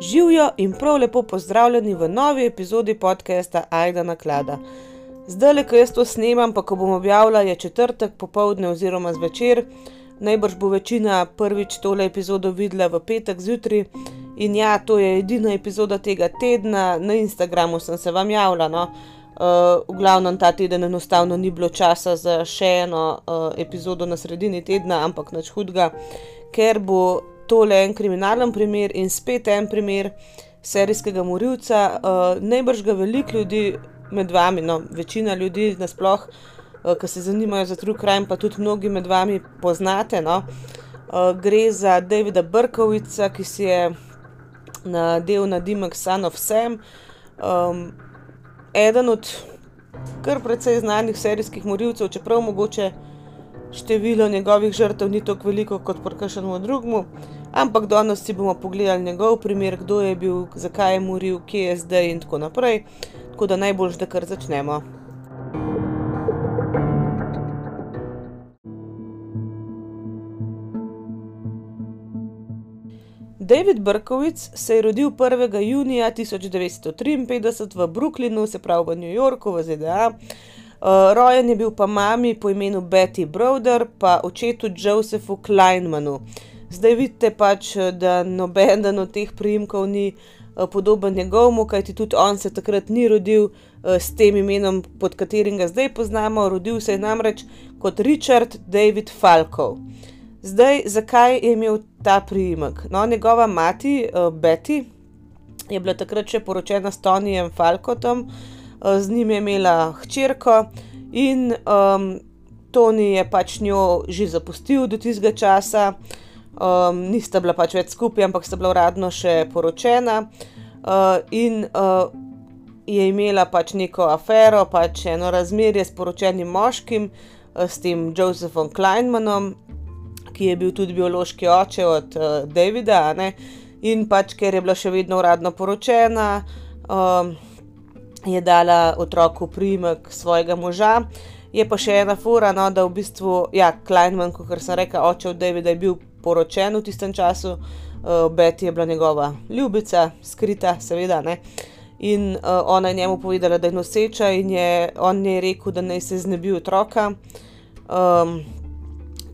Živijo in prav lepo pozdravljeni v novi epizodi podcasta Aida na klada. Zdaj, ko jaz to snemam, pa ko bom objavila, je četrtek popovdne oziroma zvečer. Najbrž bo večina prvič tole epizodo videla v petek zjutraj. In ja, to je edina epizoda tega tedna, na Instagramu sem se vam javila. No. Uh, v glavnem ta teden enostavno ni bilo časa za še eno uh, epizodo na sredini tedna, ampak nič hudega, ker bo tole en kriminalen primer in spet en primer serijskega morilca. Uh, najbrž ga veliko ljudi med vami, no, večina ljudi nasploh, uh, ki se zanimajo za true crime, pa tudi mnogi med vami poznate. No. Uh, gre za Davida Brkovica, ki si je nadel na Dimek Son of Sam. Um, eden od kar precej znanih serijskih morilcev, čeprav mogoče število njegovih žrtev ni tako veliko kot pri kakšnemu drugemu. Ampak danes si bomo pogledali njegov primer, kdo je bil, zakaj je moril, kje je zdaj in tako naprej. Tako da najbolj, da kar začnemo. David Brkovic se je rodil 1. junija 1953 v Brooklynu, se pravi v New Yorku, v ZDA. Uh, rojen je bil pa mami po imenu Betty Browder, pa očetu Josephu Kleinmanu. Zdaj vidite pač, da noben od teh priimkov ni uh, podoben njegovemu, kajti tudi on se takrat ni rodil uh, s tem imenom, pod katerim ga zdaj poznamo. Rodil se je namreč kot Richard David Falkov. Zdaj, zakaj je imel ta priimek? No, njegova mati, uh, Betty, je bila takrat še poročena s Tonyjem Falkotom, z njim je imela hčerko in um, Tony je pač njo že zapustil do tistega časa, um, nista bila pač več skupaj, ampak sta bila uradno še poročena uh, in uh, je imela pač neko afero, pač eno razmerje s poročenim moškim, uh, s tem Josephom Kleinmanom ki je bil tudi biološki oče od uh, Davida, ne? in pač ker je bila še vedno uradno poročena, um, je dala otroku primek svojega moža. Je pa še ena fura, no, da v bistvu, ja, Kleinman, kot sem rekel, oče od Davida je bil poročen v tistem času, uh, Betty je bila njegova ljubica, skrita, seveda. Ne? In uh, ona je njemu povedala, da je noseča, in je, on je rekel, da naj se znebi otroka. Um,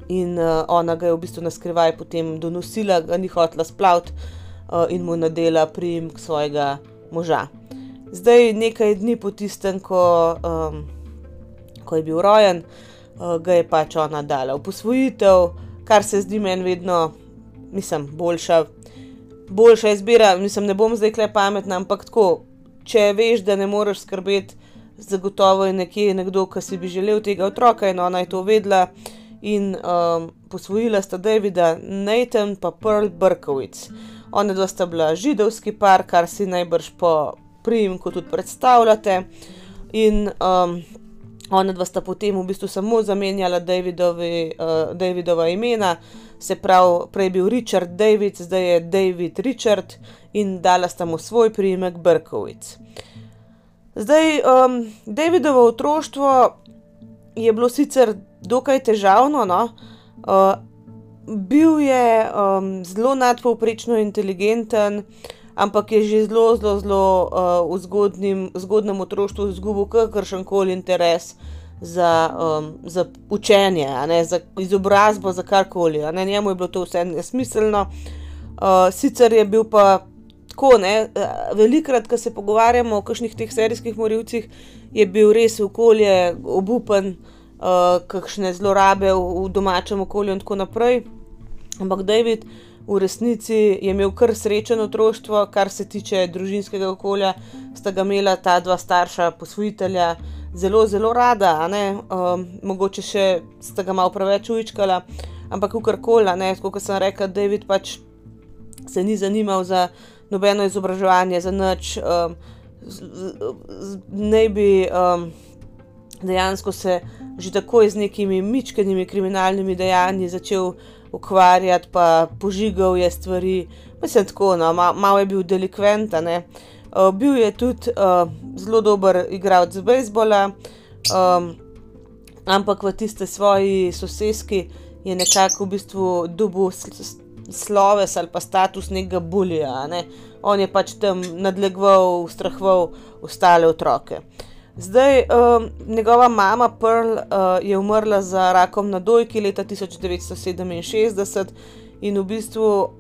in uh, ona ga je v bistvu na skrivaj potem donosila, ga ni hotela splaviti uh, in mu nadela primek svojega moža. Zdaj, nekaj dni po tistem, ko, um, ko je bil rojen, uh, ga je pač ona dala v posvojitev, kar se zdi meni vedno, mislim, boljša. Boljša izbira, mislim, ne bom zdaj kle pametna, ampak tako, če veš, da ne moreš skrbeti, zagotovo je nekje nekdo, ki si bi želel tega otroka in ona je to vedela in um, posvojila sta Davida Nathan in Pearl Brkovic. Ona dva sta bila židovski par, kar si najbrž po priimku tudi predstavljate. In um, ona dva sta potem v bistvu samo zamenjala Davidovi, uh, Davidova imena, se pravi, prej je bil Richard David, zdaj je David Richard in dala sta mu svoj priimek Brkovic. Zdaj, um, Davidovo otroštvo je bilo sicer dokaj težavno. No? Uh, bil je um, zelo nadpovprečno inteligenten, ampak je že zelo, zelo, zelo uh, v zgodnim, zgodnem otroštvu izgubil kakršen koli interes za, um, za učenje, ne, za izobrazbo, za karkoli. Njemu je bilo to vse nesmiselno. Uh, sicer je bil pa. Tako, ne, velikrat, ko se pogovarjamo o kakšnih teh serijskih morilcih, je bil res okolje obupen, uh, kakšne zlorabe v, v domačem okolju in tako naprej. Ampak David v resnici je imel kar srečen otroštvo, kar se tiče družinskega okolja, sta ga imela ta dva starša, posvojitelja, zelo, zelo rada, um, mogoče še sta ga malo preveč uičkala, ampak kakorkoli, kot sem rekel, David pač se ni zanimal za nobeno izobraževanje, za nič. Um, ne bi um, dejansko se že takoj z nekimi mičkenimi kriminalnimi dejanji začel ukvarjati, pa požigal je stvari. Mislim, tako, no, ma, malo je bil delikventen. Uh, bil je tudi uh, zelo dober igralec bejzbola, um, ampak v tiste svoji sosedski je nekako v bistvu dobil sloves ali pa status nekega bulija. Ne. On je pač tam nadlegoval, ustrahoval ostale otroke. Zdaj, um, njegova mama Pearl uh, je umrla za rakom na dojki leta 1967 in v bistvu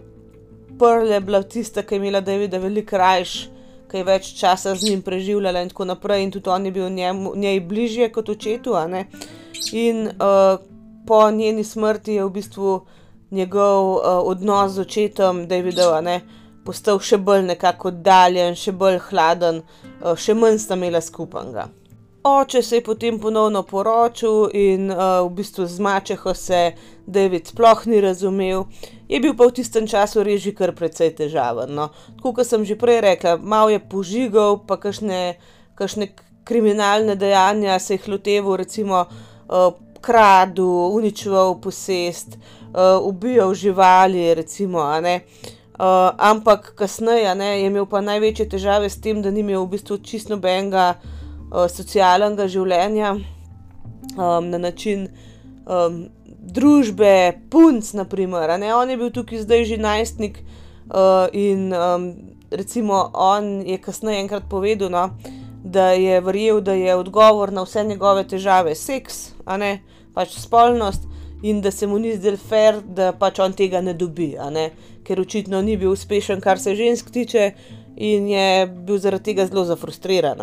Pearl je bila tista, ki je imela Davida veliko rajš, ki je več časa z njim preživljala in tako naprej, in tudi on je bil njemu, njej bližje kot očetu. In uh, po njeni smrti je v bistvu njegov uh, odnos z očetom Davidov postal še bolj nekako oddaljen, še bolj hladen, uh, še manj sta imela skupanga. Oče se je potem ponovno poročil in uh, v bistvu z mačeho se David sploh ni razumel, je bil pa v tistem času res že kar precej težaven. No. Tako kot sem že prej rekla, malo je požigal, pa kakšne, kakšne kriminalne dejanja se jih loteval, recimo uh, kradu, uničeval posest, uh, ubijal živali, recimo. Uh, ampak kasneje ne, je imel pa največje težave s tem, da ni imel v bistvu čisto nobenega uh, socialnega življenja um, na način um, družbe, punc, naprimer. On je bil tukaj zdaj že najstnik uh, in um, recimo on je kasneje enkrat povedal, no, da je verjel, da je odgovor na vse njegove težave seks, a ne pač spolnost. In da se mu ni zdel fair, da pač on tega ne dobi, ne? ker očitno ni bil uspešen, kar se žensk tiče, in je bil zaradi tega zelo zafrustriran.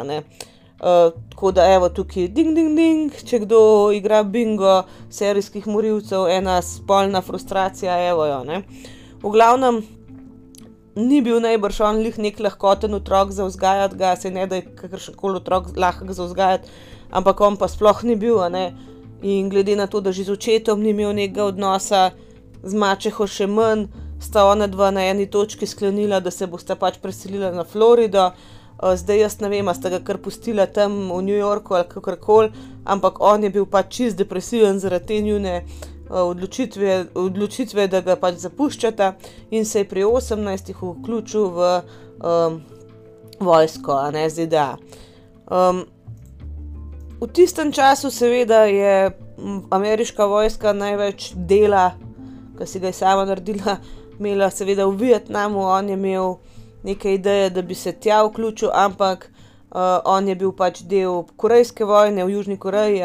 Uh, tako da, evo, tukaj, ding, ding, ding, če kdo igra bingo, serijskih morilcev, ena spolna frustracija, evo jo. Ne? V glavnem, ni bil najbrž on lih nek lahkoten otrok za vzgajati ga, se ne da je kakršen koli otrok lahko za vzgajati, ampak on pa sploh ni bil. In glede na to, da že z očetom ni imel nekega odnosa, z mačeho še manj, sta ona dva na eni točki sklenila, da se bosta pač preselila na Florido. Eh, zdaj jaz ne vem, ste ga kar pustili tam v New Yorku ali kako koli, ampak on je bil pač čist depresiven zaradi te njune uh, odločitve, odločitve, da ga pač zapuščata in se je pri 18. vključil v um, vojsko, a ne ZDA. Um, v tistem času, seveda, je ameriška vojska največ dela, ki si ga je sama naredila, imela seveda v Vietnamu, on je imel neke ideje, da bi se tja vključil, ampak uh, on je bil pač del Korejske vojne v Južni Koreji,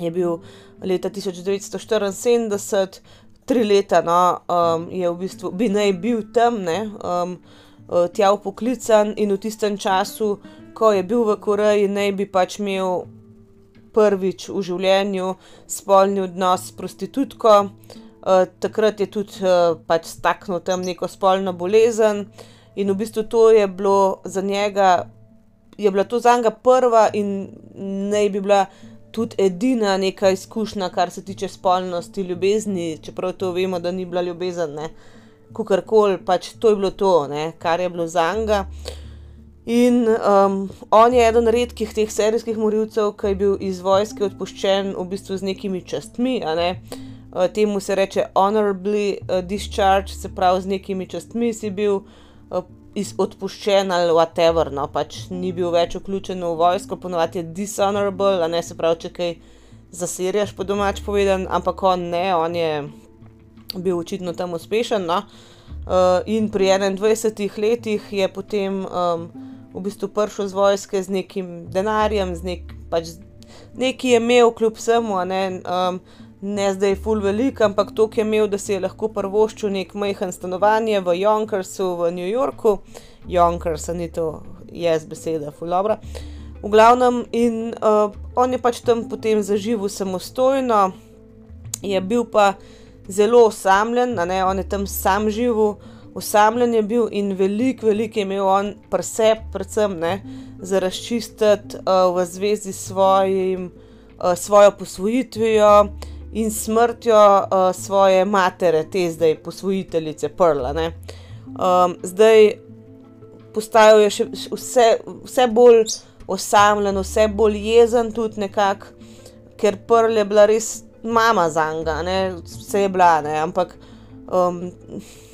je bil leta 1974, tri leta, no, um, je v bistvu bi naj bil tam, ne, um, tja upoklican in v tistem času, ko je bil v Koreji, naj bi pač imel. Prvič v življenju spolni odnos s prostitutko, uh, takrat je tudi uh, pač staknil tam neko spolno bolezen, in v bistvu to je bilo za njega, je bila to za njega prva in naj bi bila tudi edina neka izkušnja, kar se tiče spolnosti, ljubezni, čeprav to vemo, da ni bila ljubezen, kakorkoli, pač to je bilo to, ne? kar je bilo za njega. In um, on je eden redkih teh serijskih morilcev, ki je bil iz vojske odpuščen v bistvu z nekimi častmi. Ne? Uh, temu se reče honorably uh, discharged, se pravi z nekimi častmi si bil uh, odpuščen ali whatever, no pač ni bil več vključen v vojsko, ponovadi je dishonorable, a ne se pravi, če kaj zasirjaš po domač povedan, ampak on ne, on je bil očitno tam uspešen. No? Uh, in pri 21 letih je potem um, v bistvu prišel z vojske z nekim denarjem, z nek, pač, nekaj je imel, kljub vsemu, ne, um, ne zdaj full velik, ampak to, ki je imel, da si je lahko prvoščil nek majhen stanovanje v Jonkersu v New Yorku. Jonkers, ni to jaz beseda, full dobro. V glavnem, in uh, on je pač tam potem zaživel samostojno, je bil pa zelo osamljen, ne, on je tam sam živel, osamljen je bil in veliko, veliko je imel on preseb, predvsem ne, za razčistiti uh, v zvezi s svojim, uh, svojo posvojitvijo in smrtjo uh, svoje matere, te zdaj posvojiteljice Prla. Um, zdaj postajal je še vse, vse bolj osamljen, vse bolj jezen, tudi nekako, ker Prl je bila res mama za njega, vse je bila, ne? ampak. Um,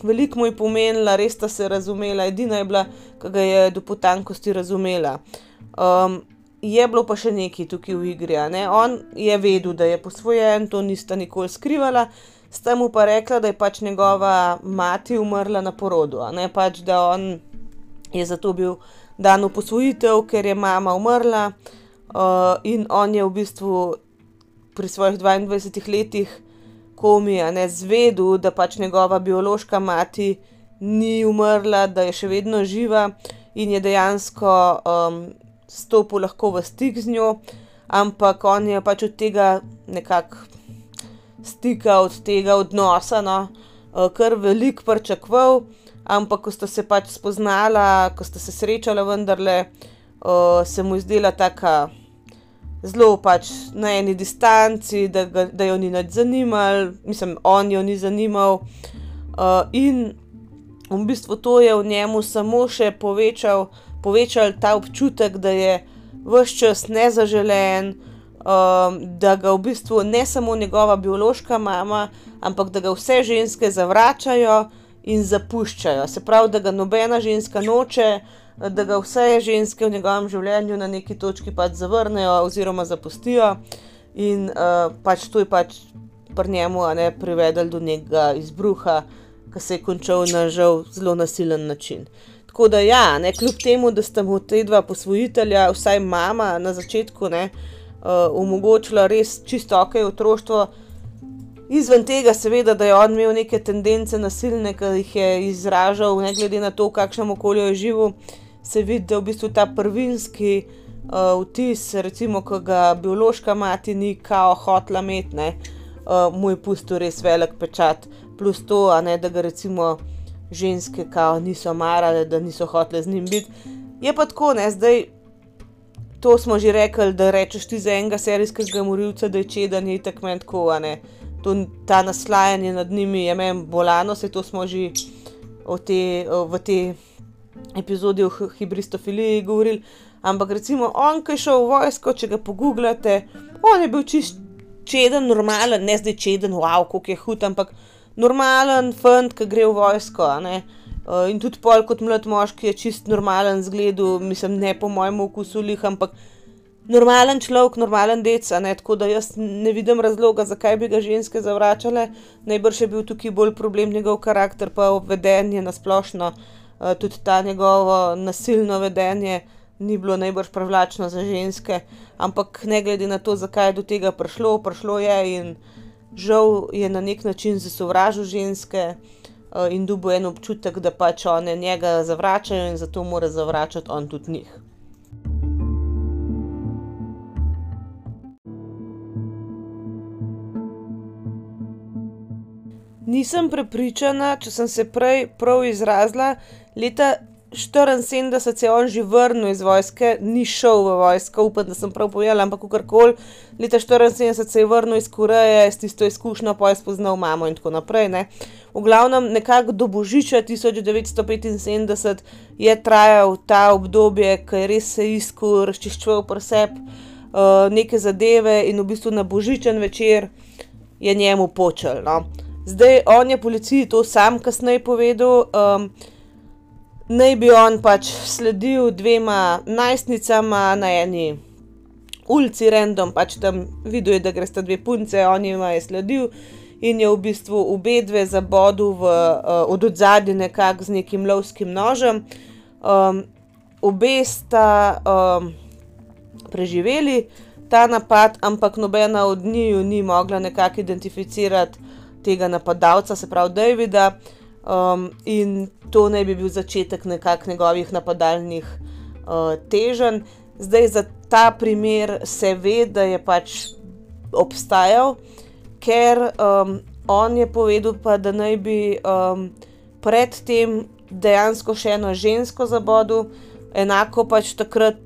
veliko mu je pomenila, res sta se razumela, edina je bila, ki ga je do potankosti razumela. Um, je bilo pa še nekaj tukaj v igri. On je vedel, da je posvojen, to nista nikoli skrivala, s tem pa rekla, da je pač njegova mati umrla na porodu, ne pač, da on je zato bil dan v posvojitev, ker je mama umrla uh, in on je v bistvu pri svojih 22 letih komi, a ne zvedel, da pač njegova biološka mati ni umrla, da je še vedno živa in je dejansko um, stopil lahko v stik z njo, ampak on je pač od tega nekako stika, od tega odnosa, no, uh, kar velik pričakoval, ampak ko sta se pač spoznala, ko sta se srečala, vendarle uh, se mu zdela taka zelo pač na eni distanci, da, ga, da jo ni več zanimal, mislim, on jo ni zanimal. Uh, in v bistvu to je v njemu samo še povečal, povečal ta občutek, da je vse čas nezaželen, um, da ga v bistvu ne samo njegova biološka mama, ampak da ga vse ženske zavračajo in zapuščajo. Se pravi, da ga nobena ženska noče da ga vse ženske v njegovem življenju na neki točki pač zavrnejo oziroma zapustijo, in uh, pač to je pač pri njemu ne, privedel do nekega izbruha, ki se je končal na žal zelo nasilen način. Tako da, ja, ne, kljub temu, da sta mu te dva posvojitelja, vsaj mama na začetku, ne, uh, omogočila res čisto ok otroštvo. Izven tega, seveda, da je on imel neke tendence nasilne, ki jih je izražal, ne glede na to, v kakšnem okolju je živel, se vidi, da v bistvu ta prvinski uh, vtis, recimo, ko ga biološka mati ni kao hotla metne, uh, mu je pustil res velik pečat, plus to, ne, da ga recimo ženske kao niso marale, da niso hotele z njim biti. Je pa tako, ne, zdaj. To smo že rekli, da rečeš ti za enega serijskega morilca, da je čeden, je tako meni tako, ne. To, ta naslajanje nad njimi je meni bolano, se to smo že te, v tej epizodi o hibristofiliji govorili. Ampak recimo on, ki je šel v vojsko, če ga pogooglate, on je bil čist čeden, normalen, ne zdaj čeden, wow, kako je hud, ampak normalen fant, ki gre v vojsko. Uh, in tudi pol kot mlad moški je čist normalen zgled, mislim, ne po mojem okusu lih, ampak normalen človek, normalen dec. Tako da jaz ne vidim razloga, zakaj bi ga ženske zavračale. Najbrž je bil tukaj bolj problem njegov karakter, pa vedenje na splošno. Eh, tudi ta njegovo nasilno vedenje ni bilo najbolj privlačno za ženske, ampak ne glede na to, zakaj je do tega prišlo, prišlo je in žal je na nek način zasovražil ženske uh, in dubo en občutek, da pač one njega zavračajo in zato mora zavračati on tudi njih. Nisem prepričana, če sem se prej prav izrazila, leta 1974 se je on že vrnil iz vojske, ni šel v vojsko, upam, da sem prav povedala, ampak karkoli. Leta 1974 se je vrnil iz Koreje, s tisto izkušnjo, pa je spoznal mamo in tako naprej. Ne. V glavnem, nekako do božiča 1975 je trajal ta obdobje, ki je res se iskal, razčiščval preseb uh, neke zadeve in v bistvu na božičen večer je njemu počel. No. Zdaj, on je policiji to sam kasneje povedal. Um, naj bi on pač sledil dvema najstnicama na eni ulici, random, pač tam videl je, da gre sta dve punce, on jim je sledil in je v bistvu obe dve zabodel v, uh, od odzadja nekako z nekim lovskim nožem. Um, obe sta um, preživeli ta napad, ampak nobena od njiju ni mogla nekako identificirati tega napadalca, se pravi Davida. Um, in to naj bi bil začetek nekakšnih njegovih napadalnih uh, teženj. Zdaj za ta primer se ve, da je pač obstajal, ker um, on je povedal, pa, da naj bi um, predtem dejansko še eno žensko zabodel, enako pač takrat.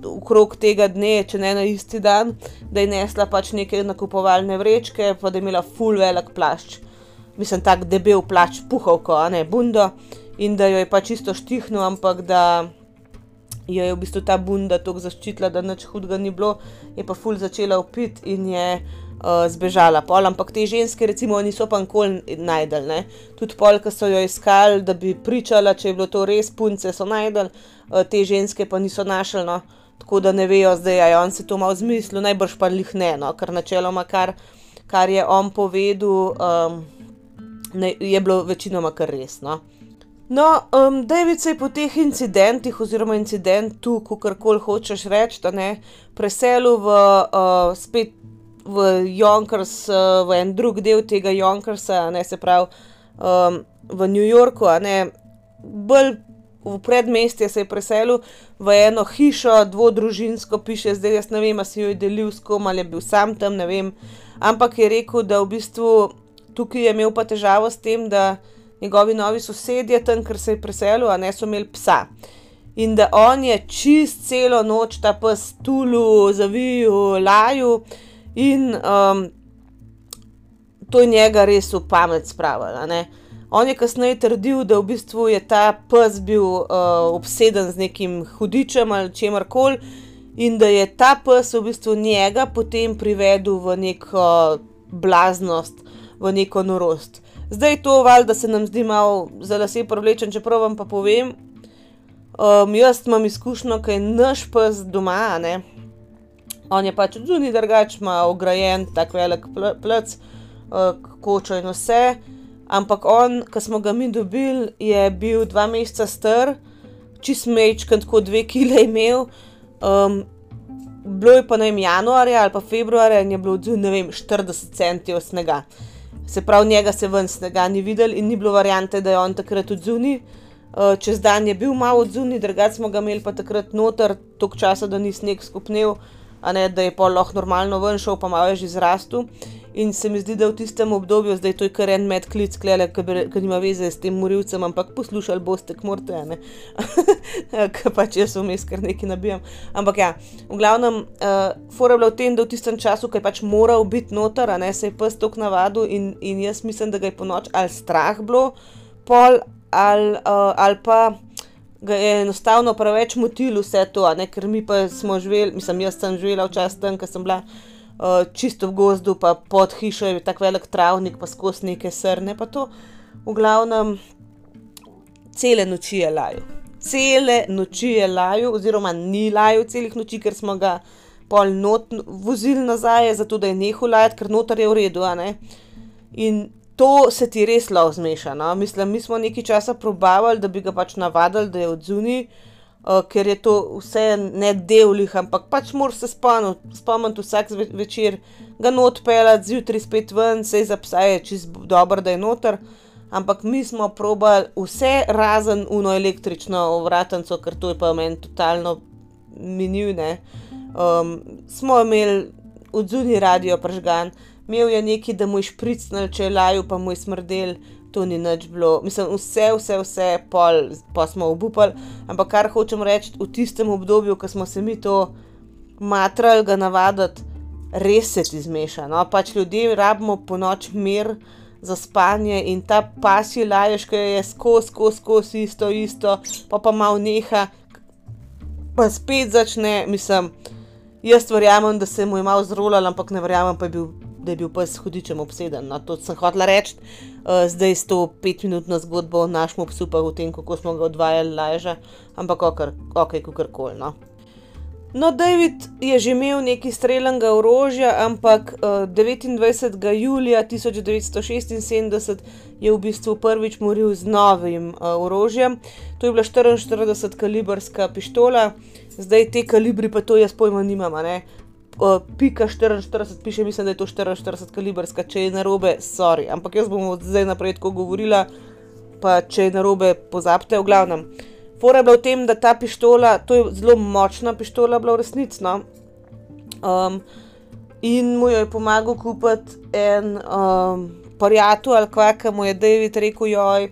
Okrog tega dne, če ne na isti dan, da je nesla pač neke nakupovalne vrečke, pa da je imela full velik plašč mislim, tako debel plač, puhovko, a ne bundo, in da jo je pač čisto štihnil, ampak da jo je v bistvu ta bunda tako zaščitila, da nič hudega ni bilo, je pa ful začela upit in je uh, zbežala. Pol, ampak te ženske, recimo, niso pa nikoli najdel. Ne? Tudi pol, ki so jo iskali, da bi pričala, če je bilo to res punce, so najdel, uh, te ženske pa niso našli. No? Tako da ne vejo zdaj, ali on si to malo zmislil, najbrž pa jih ne, no? ker načeloma kar kar je on povedal, um, je bilo večinoma kar resno. No, um, David se je po teh incidentih, oziroma incidentu, kako koli hočeš reči, da ne preselil v uh, spet v Jonkers, uh, v en drug del tega Jonkersa, ne se pravi um, v New Yorku, ne bolj v predmestje se je preselil v eno hišo, dvodružinsko, piše zdaj, jaz ne vem, ali si jo je delil s kom ali je bil sam tam, ne vem. Ampak je rekel, da v bistvu tukaj je imel pa težavo s tem, da njegovi novi sosedje tam, ker se je preselil, a ne so imeli psa. In da on je čist celo noč ta pes tulu, zaviju, laju, in um, to je njega res v pamet spravilo. On je kasneje trdil, da v bistvu je ta pes bil uh, obseden z nekim hudičem ali čemer koli, in da je ta pes v bistvu njega potem privedel v neko blaznost, v neko norost. Zdaj to val, da se nam zdi malo za lase privlečen, čeprav vam pa povem. Um, jaz imam izkušnjo, kaj naš pes doma, ne. On je pač zunaj drugač, ima ograjen tak velik plec, uh, kočo in vse. Ampak on, ki smo ga mi dobili, je bil dva meseca star, čist mečken, tako dve kile imel. Um, bilo je pa ne vem, januarja ali pa februarja in je bilo odzunaj, ne vem, 40 centimetrov snega. Se pravi, njega se ven snega ni videl in ni bilo variante, da je on takrat odzunaj. Uh, čez dan je bil malo odzunaj, drugače smo ga imeli pa takrat noter, toliko časa, da ni sneg skupnil, a ne da je pa lahko normalno ven šel, pa malo je že zrastel. In se mi zdi, da v tistem obdobju, zdaj to je kar en medklic, ki nima veze s tem morilcem, ampak poslušali boste, kmorte, ne. Ker pač jaz vmes kar nekaj nabijam. Ampak ja, v glavnem, uh, fora bila v tem, da v tistem času, ki je pač moral biti noter, ne se je pes tok navadil in, in jaz mislim, da ga je po noč ali strah bilo, pol ali, uh, ali pa. Ga je enostavno preveč motil vse to, ker mi pa smo živeli, mislim, jaz sem živela včasih tam, ker sem bila uh, čisto v gozdu, pa pod hišo je tako velik travnik, pa skozi neke srne. Pa to, v glavnem, cele noči je laju. Cele noči je laju, oziroma ni laju celih noči, ker smo ga pol not vozili nazaj, zato da je nehal lajati, ker noter je v redu. In to se ti res lahko zmeša. No? Mislim, mi smo nekaj časa probavali, da bi ga pač navadili, da je odzuni uh, ker je to vse ne delih, ampak pač moraš se spomniti, spomniti vsak večer, ga not pelati, zjutraj spet ven, se za psa je čist dobro, da je noter. Ampak mi smo probali vse razen uno električno vratnico, ker to je pa meni totalno minivne. Um, smo imeli odzuni radio pržgan, imel je neki, da mu je špricnil, če je laju, pa mu je smrdel, to ni nič bilo, mislim, vse, vse, vse, pol, pa smo obupali. Ampak kar hočem reči, v tistem obdobju, ko smo se mi to matrali, ga navaditi, res se ti zmeša. No? Pač ljudje rabimo po noč mir za spanje in ta pasji laješ, ki je skozi, skozi, skozi isto, isto, pa pa malo neha, pa spet začne, mislim. Jaz verjamem, da se mu je malo zrolal, ampak ne verjamem, pa je bil da je bil pes hudičem obseden. No, to sem hotel reči, uh, zdaj s to petminutno zgodbo o našem psu, pa o tem, kako smo ga odvajali lažje, ampak ok, kako koli. No. no, David je že imel nekaj streljenega orožja, ampak uh, eh, 29. julija 1976 je v bistvu prvič moril z novim uh, orožjem. To je bila 44 kalibrska pištola. Zdaj te kalibri, pa to jaz pojma nimam? Pika 44, piše, mislim, da je to 44 kalibrska, če je narobe, sorry. Ampak jaz bom od zdaj naprej tako govorila, pa če je narobe, pozabite, v glavnem. Fora je bila v tem, da ta pištola, to je zelo močna pištola, bila v resnici. No? Um, in mu je pomagal kupiti en um, pariatu ali kva, ki mu je David rekel, joj.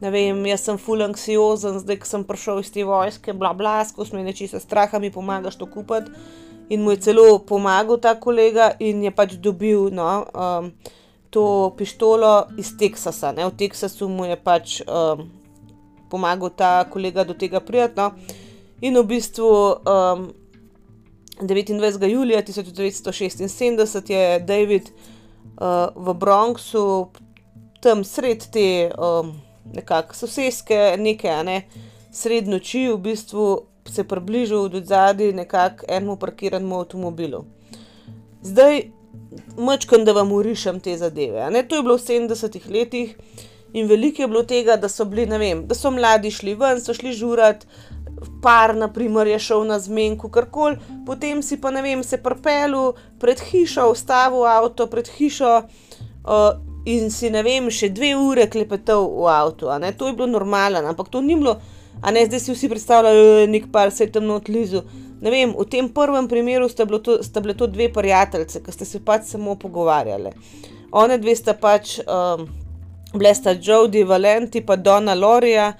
Ne vem, jaz sem full anksiozen, zdaj ko sem prišel iz te vojske, bla bla, skozi me neči se straha, mi pomagaš to kupiti in mu je celo pomagal ta kolega, in je pač dobil no, um, to pištolo iz Teksasa. Ne? V Teksasu mu je pač um, pomagal ta kolega do tega prijatno. In v bistvu um, 29. julija 1976 je David uh, v Bronxu, tam sred te um, nekakšne sosedske, nekaj, ne, sred noči, v bistvu se približal do zadaj nekako enemu parkiranemu avtomobilu. Zdaj, Mečkam, da vam urišem te zadeve. Ne? To je bilo v 70-ih letih in veliko je bilo tega, da so bili, ne vem, da so mladi šli ven, so šli žurat, par, naprimer, je šel na zmenku, karkoli, potem si pa, ne vem, se prpelu pred hišo, ustavil avto pred hišo uh, in si, ne vem, še dve ure klepetal v avtu. To je bilo normalno, ampak to ni bilo, a ne zdaj si vsi predstavljajo, nek par se je tam odlizu. Ne vem, v tem prvem primeru sta, to, sta bile to dve prijateljice, ki sta se pač samo pogovarjali. One dve sta pač, um, bile sta Jodi Valenti in Donna Lorija,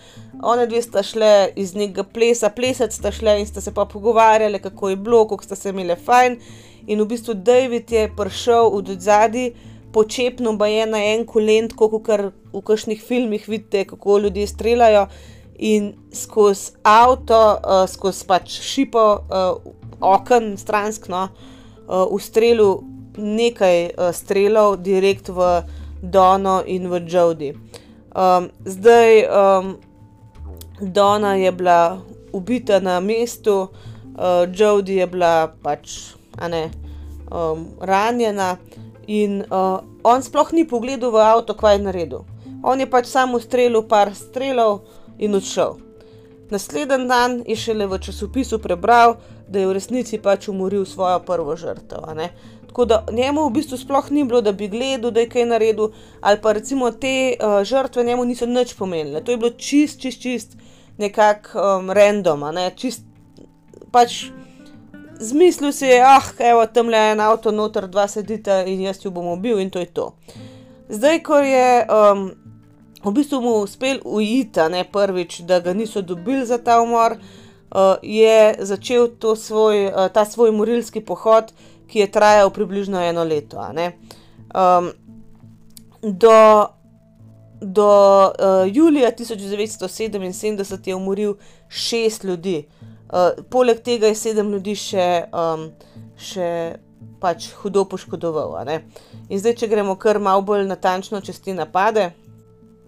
One dve sta šle iz nekega plesa, plesati sta šle in sta se pa pogovarjali, kako je bilo, kako sta se imeli fajn. In v bistvu David je prišel od zadaj, počepno pa je na en kolent, kot v kakšnih filmih vidite, kako ljudje streljajo. In skozi avto, uh, skozi pač šipo, uh, okn, stranskno, uh, ustrelil nekaj uh, strelov, direkt v Dono in v Jodi. Um, zdaj, um, Dona je bila ubita na mestu, uh, Jodi je bila pač ne, um, ranjena in uh, on sploh ni pogledal v avto, kaj je naredil. On je pač samo streljal par strelov in odšel. Naslednji dan je šele v časopisu prebral, da je v resnici pač umoril svojo prvo žrtev. Tako da njemu v bistvu sploh ni bilo, da bi gledal, da je kaj naredil, ali pa recimo te uh, žrtve njemu niso nič pomenile. To je bilo čist, čist, čist nekako um, random, ne? čist pač. Zmislil si je, ah, evo, tam le en avto, noter dva sedita in jaz jo bom ubil, in to je to. Zdaj, ko je um, v bistvu mu uspel ujiti, ne prvič, da ga niso dobili za ta umor, uh, je začel svoj, uh, ta svoj morilski pohod, ki je trajal približno eno leto. Um, do do uh, julija 1977 je umoril šest ljudi, uh, poleg tega je sedem ljudi še, um, še pač hudo poškodoval. In zdaj, če gremo kar malo bolj natančno čez te napade.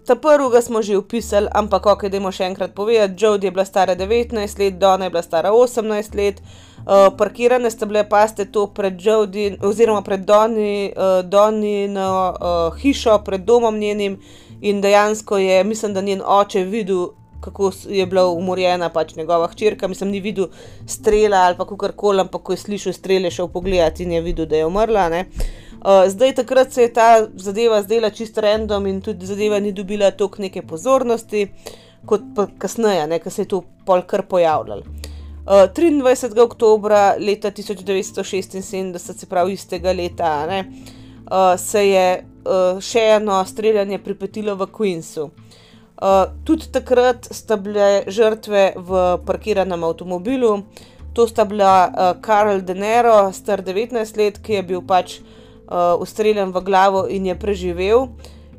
Ta prvega smo že opisali, ampak ok, imamo še enkrat povedati. Jodi je bila stara 19 let, Donna je bila stara 18 let, uh, parkirane sta bile, paste to pred Jodi, oziroma pred Donni, uh, Donni na uh, hišo, pred domom njenim in dejansko je, mislim, da njen oče videl. Kako je bila umorjena pač njegova hčerka, mislim, ni videl strela ali kar koli, ampak ko je slišal strele, šel pogledat in je videl, da je umrla. Uh, Uh, zdaj, takrat se je ta zadeva zdela čisto random in tudi zadeva ni dobila toliko neke pozornosti, kot pa kasneje, ko se je to pol kar pojavljalo. Uh, 23. oktober leta 1976, se pravi istega leta, ne, uh, se je uh, še eno streljanje pripetilo v Queensu. Uh, tudi takrat sta bile žrtve v parkiranem avtomobilu, to sta bila uh, Karl Denero, star 19 let, ki je bil pač uh, ustreljen v glavo in je preživel,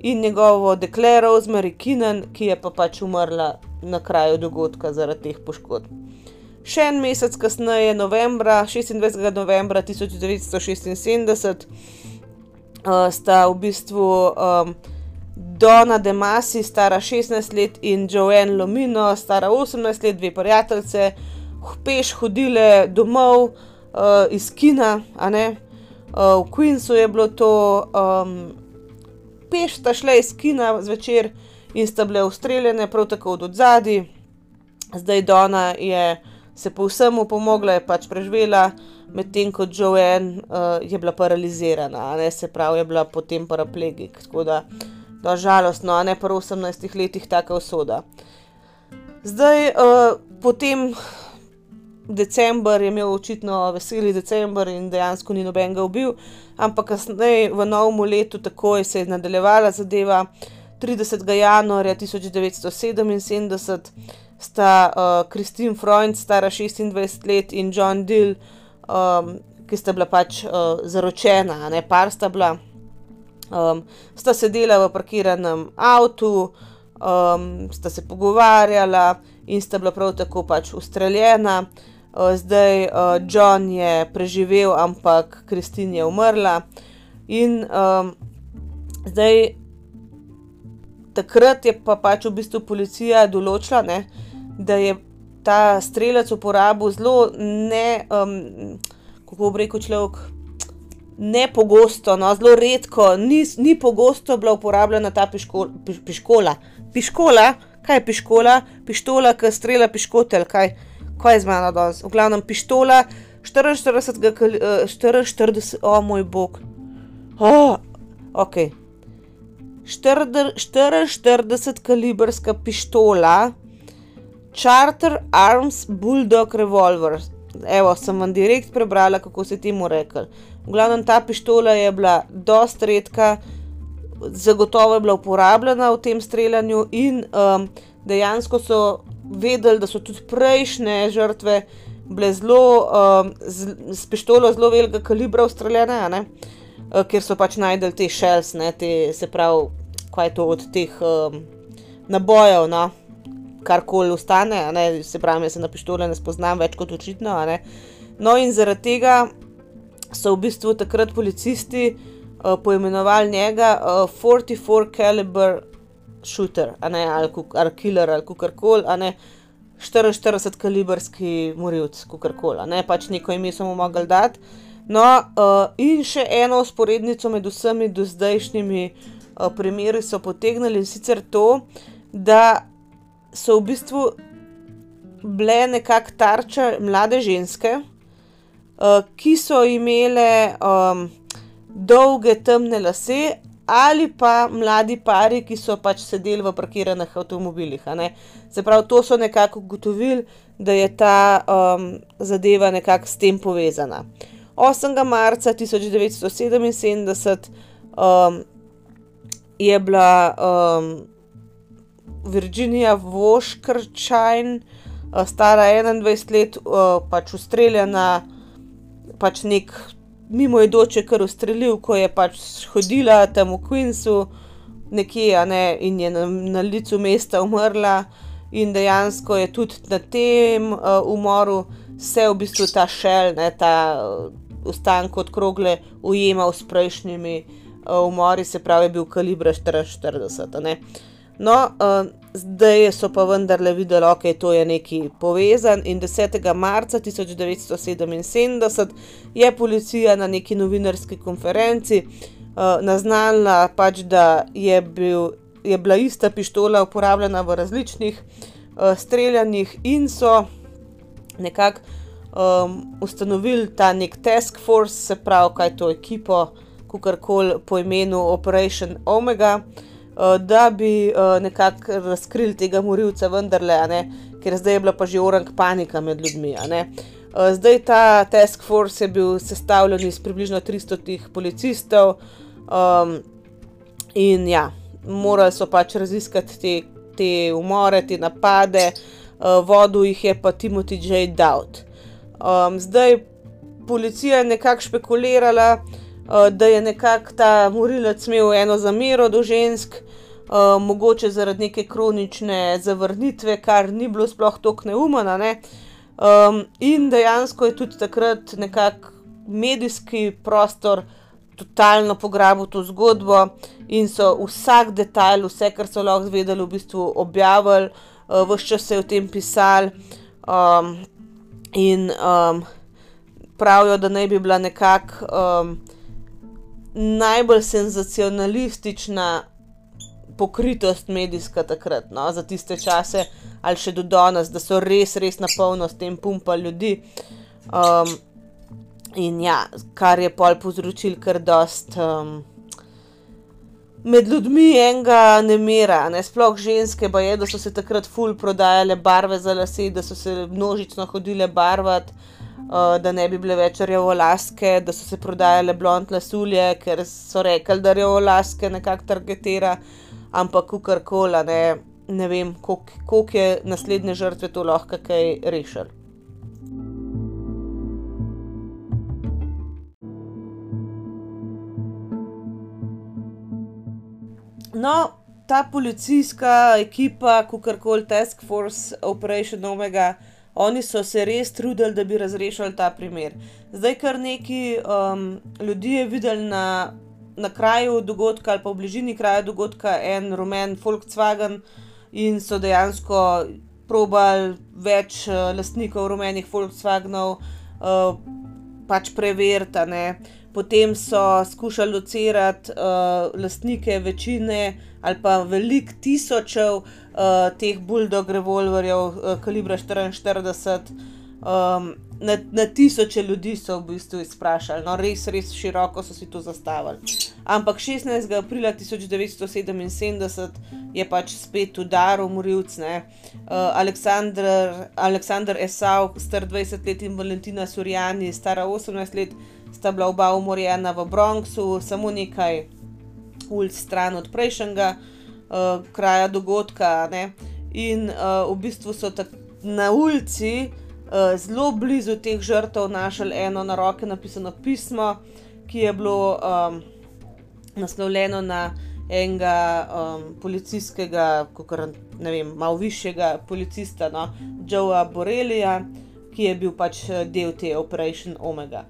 in njegovo dekle Rosemary Kinen, ki je pa pač umrla na kraju dogodka zaradi teh poškodb. Še en mesec kasneje, novembra, 26. novembra 1976, uh, sta v bistvu um, Donna Demasi, stara 16 let, in Joanne Lomino, stara 18 let, dve prijateljice, peš hodile domov uh, iz kina, a ne. Uh, v Queensu je bilo to, um, peš sta šle iz kina zvečer in sta bile ustreljene, prav tako od zadaj. Zdaj Dona je se povsem upomogla, je pač preživela, medtem ko Joanne uh, je bila paralizirana, ne se pravi, je bila potem paraplegik. Tako da, da žalostno, a ne pa v 18 letih taka usoda. Zdaj, uh, potem decembr je imel očitno veseli decembr in dejansko ni noben ga ubil, ampak kasneje v novem letu takoj se je nadaljevala zadeva. 30. januarja 1977 sta Kristin uh, Freund, stara 26 let, in John Dill, um, ki sta bila pač uh, zaročena, ne par sta bila, um, sta sedela v parkiranem avtu, um, sta se pogovarjala in sta bila prav tako pač ustreljena. Zdaj uh, John je preživel, ampak Kristin je umrla. In um, zdaj, takrat je pa pač v bistvu policija določila, ne, da je ta strelec uporabil zelo ne, um, kako bi rekel človek, ne pogosto, no, zelo redko, ni, ni pogosto bila uporabljena ta piško, piš, piškola. Piškola, kaj je piškola? Pištola, ki strela piškotelj, kaj, kaj je z mano danes. V glavnem pištola 44, 44, o moj bog. Oh, ok. 44 kalibrska pištola, Charter Arms Bulldog Revolver. Evo, sem vam direkt prebrala, kako se temu rekel. V glavnem, ta pištola je bila dosta redka, zagotovo je bila uporabljena v tem streljanju, in um, dejansko so vedeli, da so tudi prejšnje žrtve bile zelo um, z, z pištolo zelo velikega kalibra ustreljene, uh, ker so pač najdel te šels, ne, te, se pravi, kaj je to od teh um, nabojev. No karkoli ostane, se pravi, jaz se na pištole ne spoznam več kot očitno. No, in zaradi tega so v bistvu takrat policisti uh, poimenovali njega uh, 44 caliber ne, ali, ali killer, ali kar koli, a ne 44 kaliberski morilc, kar koli, ne pač neko ime smo mogli dati. No, uh, in še eno usporednico med vsemi do zdajšnjimi uh, primeri so potegnili in sicer to, da so v bistvu bile nekako tarča mlade ženske, uh, ki so imele um, dolge temne lase, ali pa mladi pari, ki so pač sedeli v parkiranih avtomobilih. Se pravi, to so nekako ugotovili, da je ta um, zadeva nekako s tem povezana. 8. marca 1977 um, je bila. Um, Virginija Voškrčajn, eh, stara 21 let, eh, pač ustreljena, pač nek mimoidoče, kar ustrelil, ko je pač hodila tam v Queensu, nekje, ne, in je na, na licu mesta umrla, in dejansko je tudi na tem uh, umoru se v bistvu ta šel, ne, ta uh, ostanek od krogle ujemal s prejšnjimi uh, umori, se pravi, je bil kalibra 44. No, uh, zdaj so pa vendarle videli, da okay, je to nekaj povezan. In 10. marca 1977 je policija na neki novinarski konferenci uh, naznala, pač, da je, bil, je bila ista pištola uporabljena v različnih uh, streljanjih, in so nekako um, ustanovili ta nek task force, se pravi, kaj to ekipo, kako koli po imenu Operation Omega. Eh, da bi uh, nekako razkrili tega morilca, vendarle, ker zdaj je bila pa že orang panika med ljudmi. Uh, zdaj ta task force je bil sestavljen iz približno 300 policistov um, in ja, morali so pač raziskati te, te umore, te napade, uh, vodil jih je pa Timothy J. Dowd. Um, zdaj policija je nekako špekulirala. Uh, da je nekako ta morilec imel eno zamero do žensk, uh, mogoče zaradi neke kronične zavrnitve, kar ni bilo sploh tako neumno. Ne? Um, in dejansko je tudi takrat nekako medijski prostor totalno pograbil to zgodbo in so vsak detajl, vse, kar so lahko zvedeli, v bistvu objavili, uh, vse čas se je o tem pisali. Um, in um, pravijo, da naj bi bila nekako um, najbolj senzacionalistična pokritost medijska takrat, no, za tiste čase, ali še do danes, da so res, res na polno s tem pumpa ljudi. Um, in ja, kar je pol povzročil kar dost. Um, Med ljudmi enega ne mera, ne sploh ženske, pa je, da so se takrat ful prodajale barve za lase, da so se množično hodile barvati, uh, da ne bi bile več rjavolaske, da so se prodajale blond lasulje, ker so rekli, da rjavolaske nekako targetira. Uh, ampak kar koli, ne, ne vem, koliko je naslednje žrtve to lahko kaj rešili. No, ta policijska ekipa, kar koli Task Force Operation Omega, oni so se res trudili, da bi razrešili ta primer. Zdaj, kar neki um, ljudi je videli na na kraju dogodka ali pa v bližini kraja dogodka en rumen Volkswagen in so dejansko probali več uh, lastnikov rumenih Volkswagenov uh, pač preveriti. potem so skušali locirati uh, lastnike večine ali pa velik tisočev uh, teh bulldog revolverjev uh, kalibra 44. Um, na, na tisoče ljudi so v bistvu izprašali, no, res, res široko so si to zastavili. Ampak 16. aprila 1977 je pač spet udaril Morilc, uh, Aleksandr, Aleksandr Esau, star 20 let in Valentina Surjani, stara 18 let, sta bila oba umorjena v Bronxu, samo nekaj ulic stran od prejšnjega uh, kraja dogodka. Ne? In uh, v bistvu so na ulici. Eh, zelo blizu teh žrtev našli eno na roke napisano pismo, ki je bilo um, naslovljeno na enega um, policijskega, kako ne vem, malo višjega policista, no, Joea Borelija, ki je bil pač eh, del te Operation Omega.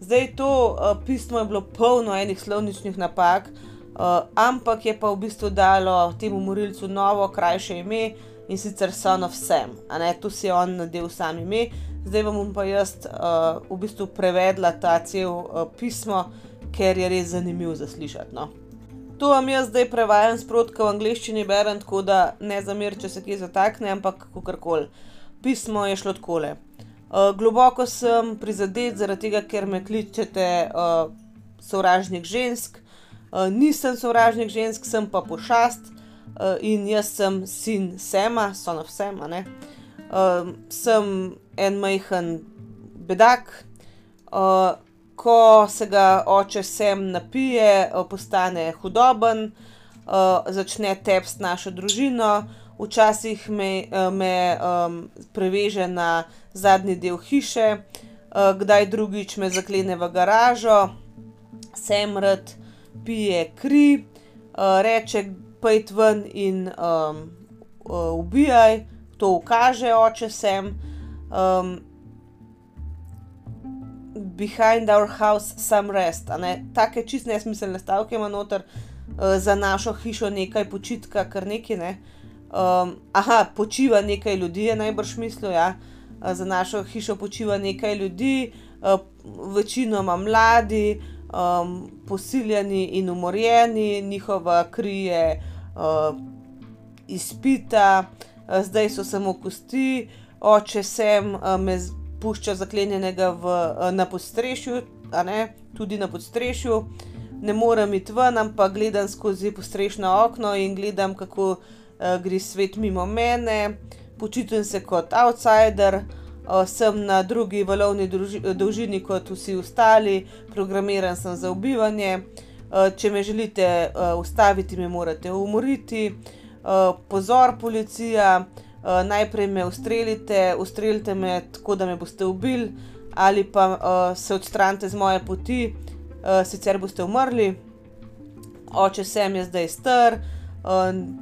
Zdaj to uh, pismo je bilo polno enih slovničnih napak, uh, ampak je pa v bistvu dalo temu morilcu novo, krajše ime in sicer Son of Sam, a ne tu si on nadel sam ime. Zdaj vam bom pa jaz uh, v bistvu prevedla ta cel uh, pismo, ker je res zanimivo za slišati. No. To vam jaz zdaj prevajam sprotko v angleščini, berem tako, da ne zamir, če se kje zatakne, ampak kako koli. Pismo je šlo takole. Uh, globoko sem prizadet zaradi tega, ker me kličete uh, sovražnik žensk. Uh, nisem sovražnik žensk, sem pa pošast. Uh, in jaz sem sin Sema, son of Sema. Uh, sem en majhen bedak. Uh, ko se ga oče sem napije, uh, postane hudoben, uh, začne tepst našo družino, včasih me, uh, me um, preveže na zadnji del hiše, uh, kdaj drugič me zaklene v garažo, sem rad pije kri, uh, reče, pojdi ven in um, uh, ubijaj, to ukaže oče sem. Um, behind our house, some rest. Take čist nesmiselne stavke ima noter, uh, za našo hišo nekaj počitka, kar nekaj ne. Um, aha, počiva nekaj ljudi, je najbrž mislil, ja. Uh, za našo hišo počiva nekaj ljudi, uh, večinoma mladi, um, posiljeni in umorjeni, njihova kri je uh, izpita, uh, zdaj so samo kosti, oče sem uh, me pušča zaklenjenega v, uh, na podstrešju, tudi na podstrešju. Ne morem iti ven, ampak gledam skozi postrešno okno in gledam, kako uh, gre svet mimo mene, počutim se kot outsider, uh, sem na drugi valovni dolžini kot vsi ostali, programiran sem za ubivanje. Če me želite ustaviti, me morate umoriti. Pozor, policija, najprej me ustrelite, ustrelite me tako, da me boste ubili, ali pa se odstranite z moje poti, sicer boste umrli. Oče sem je zdaj star, uh,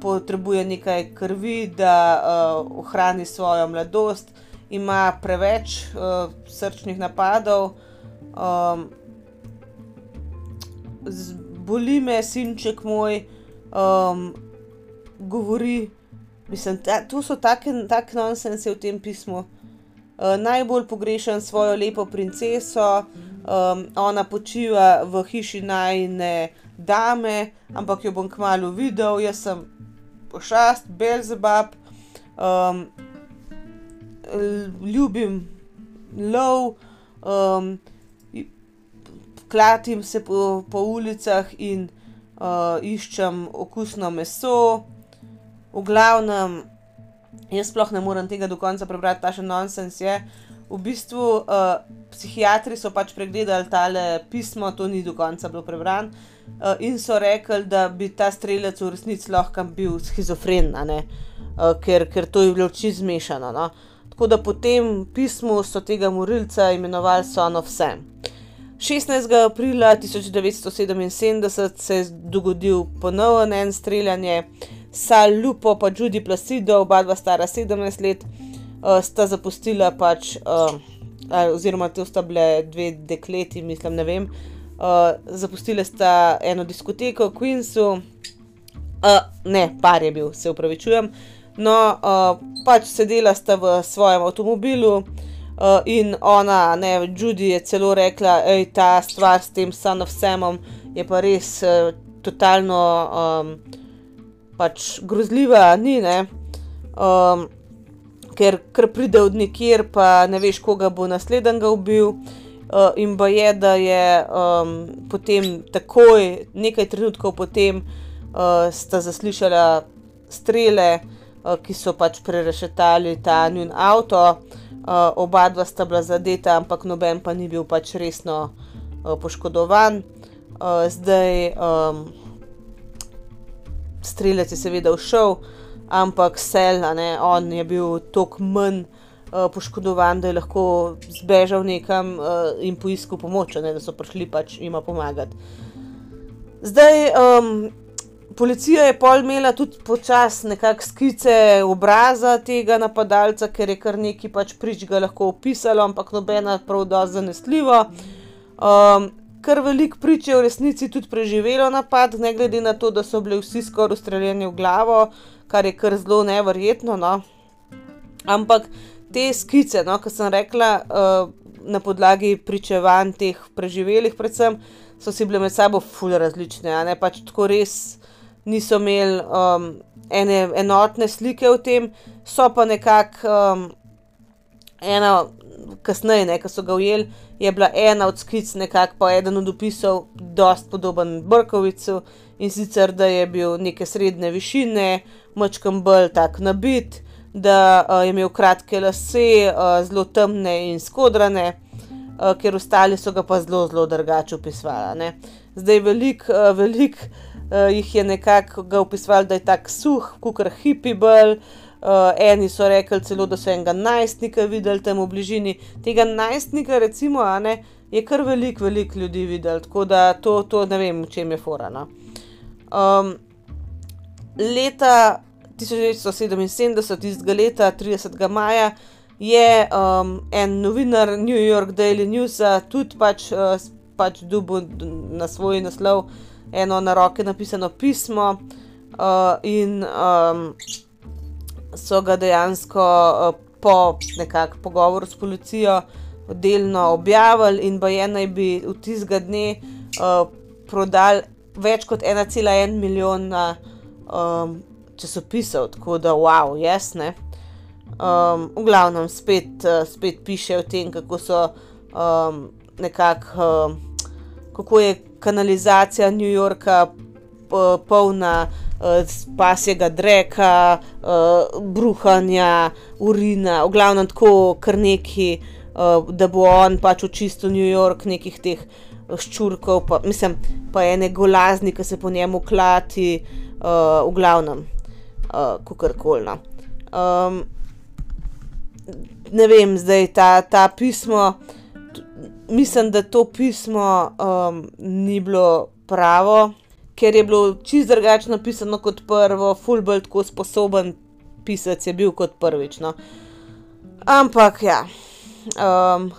potrebuje nekaj krvi, da ohrani svojo mladosti, ima preveč uh, srčnih napadov. Um, Boli me, sinček moj, um, govori, Mislim, da tu so taki nonsensi v tem pismu. Uh, najbolj pogrešam svojo lepo princeso, um, ona počiva v hiši najne dame, ampak jo bom kmalo videl, jaz sem pošast, Belzebub, um, ljubim lov, um, klatim se po, po ulicah in uh, iščem okusno meso v glavnem, jaz sploh ne morem tega do konca prebrati, ta še nonsens je. V bistvu uh, psihiatri so pač pregledali tale pismo, to ni do konca bilo prebrano, uh, in so rekli, da bi ta strelec v resnici lahko bil schizofren, uh, ker, ker to je bilo čisto zmešano. No? Tako da po tem pismu so tega morilca imenovali Son of Sam. 16. aprila 1977 se je dogodil ponovno en streljanje. Sal Lupo, pa Judy Placido, oba dva stara 17 let, uh, sta zapustila pač, uh, oziroma to sta bile dve dekleti, mislim, ne vem. Uh, zapustili sta eno diskoteko v Queensu, uh, ne, par je bil, se upravičujem. No, uh, pač sedela sta v svojem avtomobilu, Uh, in ona, ne, Judy je celo rekla, da je ta stvar s tem Son of Samom je pa res uh, totalno um, pač grozljiva, ni ne. Um, ker kar pride od nikjer, pa ne veš, koga bo naslednjega ubil. Uh, in pa je, da je um, potem takoj, nekaj trenutkov potem, uh, sta zaslišala strele, ki so pač prerešetali ta njun avto. Uh, oba dva sta bila zadeta, ampak noben pa ni bil pač resno uh, poškodovan. Zdaj, um, strelec je seveda všel, ampak Selna, ne, on je bil toliko manj poškodovan, da je lahko zbežal nekam uh, in poiskal pomoč, ne, da so prišli pač jima pomagati. Zdaj, um, policija je pol imela tudi počasi nekakšne skice obraza tega napadalca, ker je kar neki pač prič ga lahko opisalo, ampak nobena prav dosti zanesljivo. Um, kar veliko prič je v resnici tudi preživelo napad, ne glede na to, da so bili vsi skoraj ustreljeni v glavo, kar je kar zelo neverjetno. No. Ampak te skice, no, kot sem rekla, uh, na podlagi pričevanj teh preživelih, predvsem. So si bile med sabo fully različne, ne pač tako res niso imeli um, ene enotne slike o tem, so pa nekako um, ena, kasneje, ki so ga ujeli, je bila ena od skic, nekako pa eden od opisov, dost podoben Brkovicu in sicer, da je bil neke srednje višine, močkam bolj tak nabit, da uh, je imel kratke lase, uh, zelo temne in skodrane. Uh, ker ostali so ga pa zelo, zelo drugače opisovali. Zdaj, veliko, uh, veliko uh, jih je nekako ga opisovali, da je tako suh, kot hipibel. Uh, eni so rekli celo, da so enega najstnika videli tam v bližini. Tega najstnika, recimo, ne, je kar veliko, veliko ljudi videli, tako da to, to ne vem, v čem je forana. Um, leta 1977, istega leta, 30. maja, je um, en novinar New York Daily News tudi pač, uh, pač dubo na svoj naslov eno na roke napisano pismo, uh, in um, so ga dejansko uh, po nekakšnem pogovoru s policijo delno objavili, in je naj bi v tistega dne uh, prodali več kot 1,1 milijona um, časopisov, tako da wow, jasne. Um, v glavnem spet, uh, spet piše o tem, kako so um, nekako, uh, kako je kanalizacija New Yorka polna uh, pasjega dreka, uh, bruhanja, urina, v glavnem tako kar neki, uh, da bo on pač očistil New York nekih teh ščurkov, pa, mislim, pa ene golazni, ki se po njemu klati, v glavnem, uh, kukorkolno. Um, ne vem, zdaj ta, ta pismo mislim, da to pismo um, ni bilo pravo, ker je bilo čisto drugačno napisano kot prvo, fulbelt tako sposoben pisati je bil kot prvič. No. Ampak ja. Um,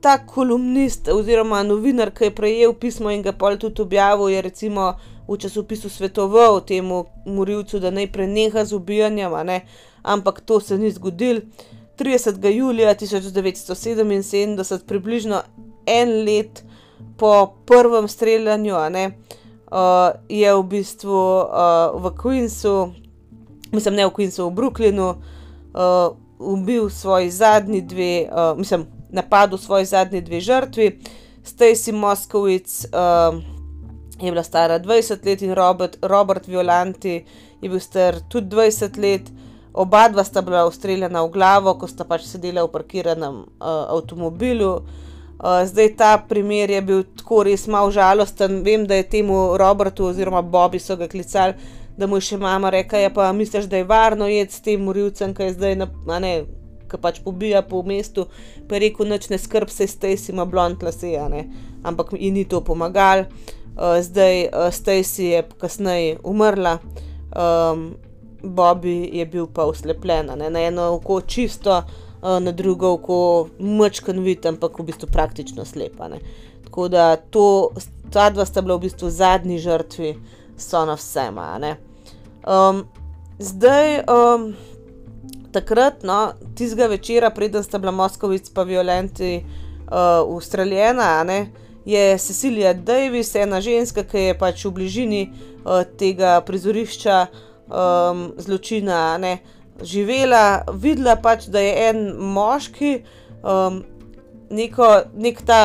Ta kolumnist oziroma novinar, ki je prejel pismo in ga pol tudi objavil, je recimo v časopisu svetoval temu morilcu, da naj preneha z ubijanjem, ampak to se ni zgodilo. 30. julija 1977, približno en let po prvem streljanju, ne, uh, je v bistvu uh, v Queensu, mislim, ne v Queensu, v Brooklynu, uh, ubil svoj zadnji dve, uh, mislim, napadel svoj zadnji dve žrtvi. Stacy Moskowitz uh, je bila stara 20 let in Robert, Robert Violanti je bil star tudi 20 let. Oba dva sta bila ustreljena v glavo, ko sta pač sedela v parkiranem uh, avtomobilu. Uh, zdaj ta primer je bil tako res malo žalosten. Vem, da je temu Robertu oziroma Bobi so ga klicali, da mu je še mama rekla: ja, pa misliš, da je varno jeti s tem morilcem, ki je zdaj na, ne, ki pač pobija po mestu. Pa je rekel: noč ne skrb se, Stacy ima blond lase, ampak ji ni to pomagalo. Uh, zdaj uh, Stacy je kasneje umrla. Um, Bobby je bil pa uslepljen, na eno oko čisto, na drugo oko mečkan vid, ampak v bistvu praktično slepa. Ne? Tako da to, ta dva sta bila v bistvu zadnji žrtvi Sona vsema. Um, zdaj, um, takrat, no, tistega večera, preden sta bila Moskovic pa Violenti uh, ustreljena, ne, je Cecilija Davis, ena ženska, ki je pač v bližini uh, tega prizorišča um, zločina ne, živela, videla pač, da je en moški um, neko, nek ta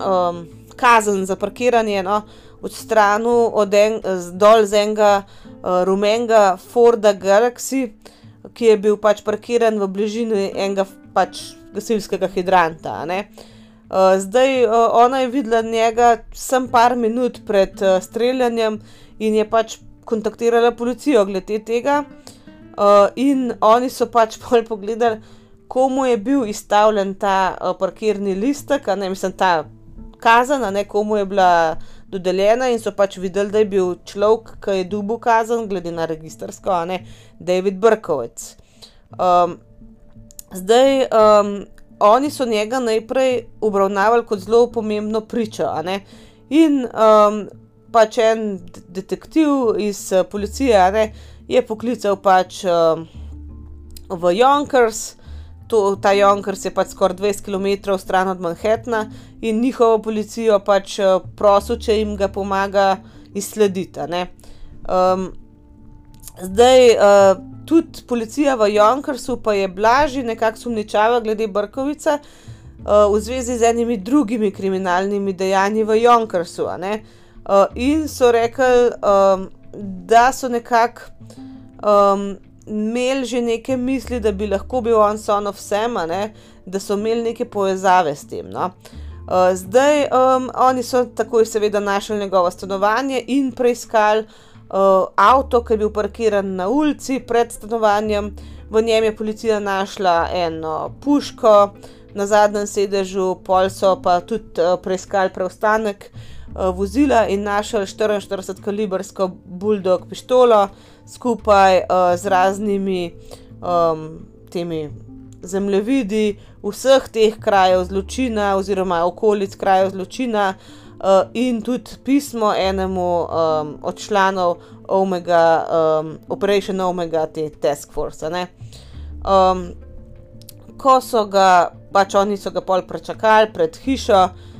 um, kazen za parkiranje no, odstranil od en, dol z enega uh, rumenega Forda Galaxy ki je bil pač parkiran v bližini enega pač gasilskega hidranta. Uh, zdaj, uh, ona je videla njega samo par minut pred uh, streljanjem in je pač kontaktirala policijo glede tega. Uh, in oni so pač pol pogledali, komu je bil izstavljen ta uh, parkirni listek, ne mislim, ta kazen, ne komu je bila dodeljena, in so pač videli, da je bil človek, ki je dubu kazen, glede na registrsko, a ne David Brkovec. Um, zdaj, um, oni so njega najprej obravnavali kot zelo pomembno pričo, in um, pač en detektiv iz uh, policije ne, je poklical pač um, v Jonkers. To, ta Jonkers je pač skoraj 20 km stran od Manhattna in njihovo policijo pač uh, prosil, če jim ga pomaga izslediti. Um, zdaj, uh, tudi policija v Jonkersu pa je blažji nekako sumničava glede Brkovica uh, v zvezi z enimi drugimi kriminalnimi dejanji v Jonkersu. Uh, in so rekli, um, da so nekako um, imeli že neke misli, da bi lahko bil on son of Sam, da so imeli neke povezave s tem. No? Uh, zdaj, um, oni so takoj, seveda, našli njegovo stanovanje in preiskali uh, avto, ki je bil parkiran na ulici pred stanovanjem. V njem je policija našla eno puško, na zadnjem sedežu, pol so pa tudi uh, preiskali preostanek uh, vozila in našli 44-kalibrsko bulldog pištolo skupaj uh, z raznimi um, temi zemljevidi vseh teh krajev zločina oziroma okolic krajev zločina. Uh, in tudi pismo enemu um, od članov Omega, um, Operation Omega, te Task Force. Um, ko so ga, pač oni so ga pol prečakali pred hišo, uh,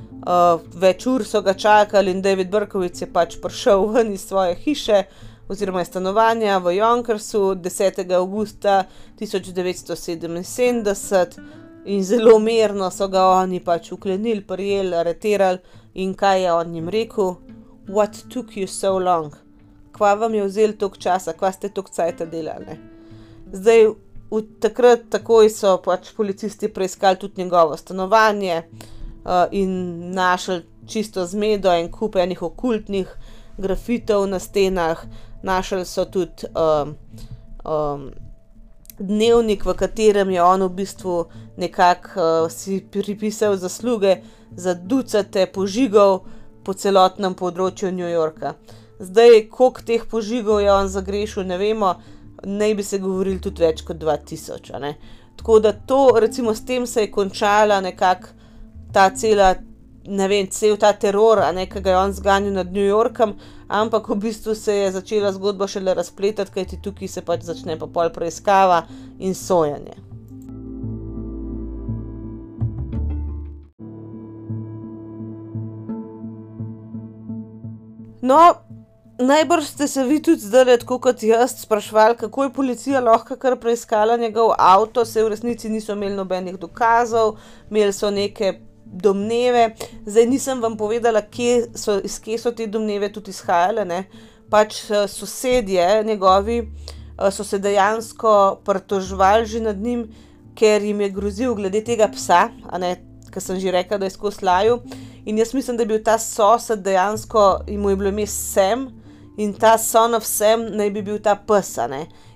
več ur so ga čakali, in David Brkovic je pač prišel ven iz svoje hiše oziroma stanovanja v Jonkersu 10. augusta 1977 in zelo mirno so ga oni pač uklenili, prijeli, areterali. In kaj je on jim rekel? What took you so long? Kva vam je vzel toliko časa, kva ste toliko cajt delali? Zdaj, v takrat takoj so pač policisti preiskali tudi njegovo stanovanje uh, in našli čisto zmedo in kup enih okultnih grafitov na stenah, našli so tudi um, um, dnevnik, v katerem je on v bistvu nekako uh, si pripisal zasluge za ducate požigov po celotnem področju New Yorka. Zdaj, koliko teh požigov je on zagrešil, ne vemo, naj bi se govorili tudi več kot 2000. Tako da to, recimo, s tem se je končala nekako ta cela, ne vem, cel ta teror, ki ga je on zganil nad New Yorkom, ampak v bistvu se je začela zgodba šele razpletati, kajti tukaj se pač začne pa pol preiskava in sojanje. No, najbrž ste se vi tudi zdaj, tako kot jaz, sprašvali, kako je policija lahko kar preiskala njegov avto, se v resnici niso imeli nobenih dokazov, imeli so neke domneve. Zdaj nisem vam povedala, kje so, iz kje so te domneve tudi izhajale. Ne? Pač eh, sosedje njegovi eh, so se dejansko pritožvali že nad njim, ker jim je grozil glede tega psa, ki sem že rekla, da je skozi laju. In jaz mislim, da je bil ta sosed dejansko, in mu je bilo ime Sem, in ta son of Sem naj bi bil ta pes.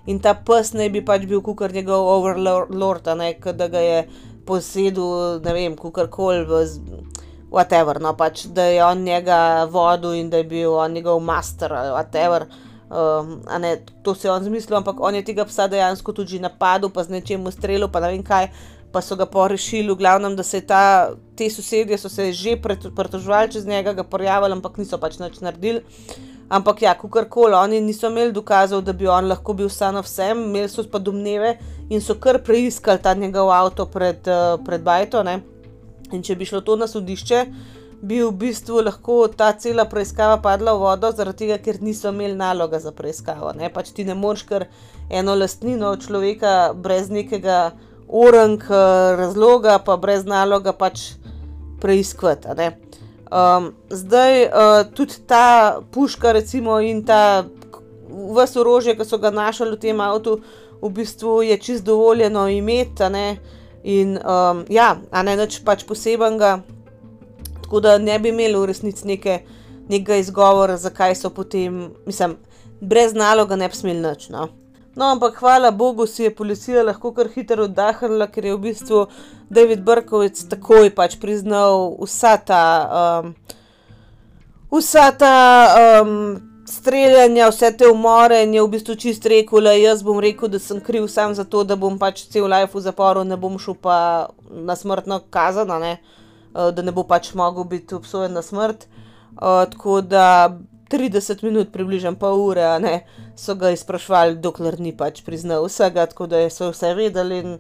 In ta pes naj bi pač bil kukar njegov overlord, da ga je posedel, ne vem, kukar koli, whatever. No, pač, da je on njega vodil in da je bil on njegov master, whatever. Um, ne, to se je on zmislil, ampak on je tega psa dejansko tudi napadel, pa z nečem ustrelil, pa ne vem kaj pa so ga porešili, v glavnem, da se ta, te sosedje so se že pretožvali čez njega, ga porjavili, ampak niso pač nič naredili. Ampak ja, kakorkoli, oni niso imeli dokazov, da bi on lahko bil san of vsem, imeli so pa domneve in so kar preiskali ta njegov avto pred, uh, pred Bajto. Ne? In če bi šlo to na sodišče, bi v bistvu lahko ta cela preiskava padla v vodo, zaradi tega, ker niso imeli naloga za preiskavo. Ne? Pač ti ne moreš kar eno lastnino človeka brez nekega orang razloga, pa brez naloga pač preiskovati. Um, zdaj uh, tudi ta puška, recimo, in ta vse orožje, ki so ga našli v tem avtu, v bistvu je čist dovoljeno imeti. In um, ja, a ne več pač posebenega tako da ne bi imeli v resnici neke, nekega izgovora, zakaj so potem, mislim, brez naloga ne bi smeli nič. No. No, ampak hvala Bogu si je policija lahko kar hitro oddahnila, ker je v bistvu David Brkovec takoj pač priznal vsa ta. Um, Vsa ta um, streljanja, vse te umore, in je v bistvu čist rekel, da jaz bom rekel, da sem kriv samo zato, da bom pač cel life v zaporu, ne bom šel pa na smrtno kazano. Uh, Eh, da ne bo pač mogel biti obsojen na smrt. Uh, tako da 30 minut, približno pol ure, ne, so ga izprašvali, dokler ni pač priznal vsega, tako da so vse vedeli in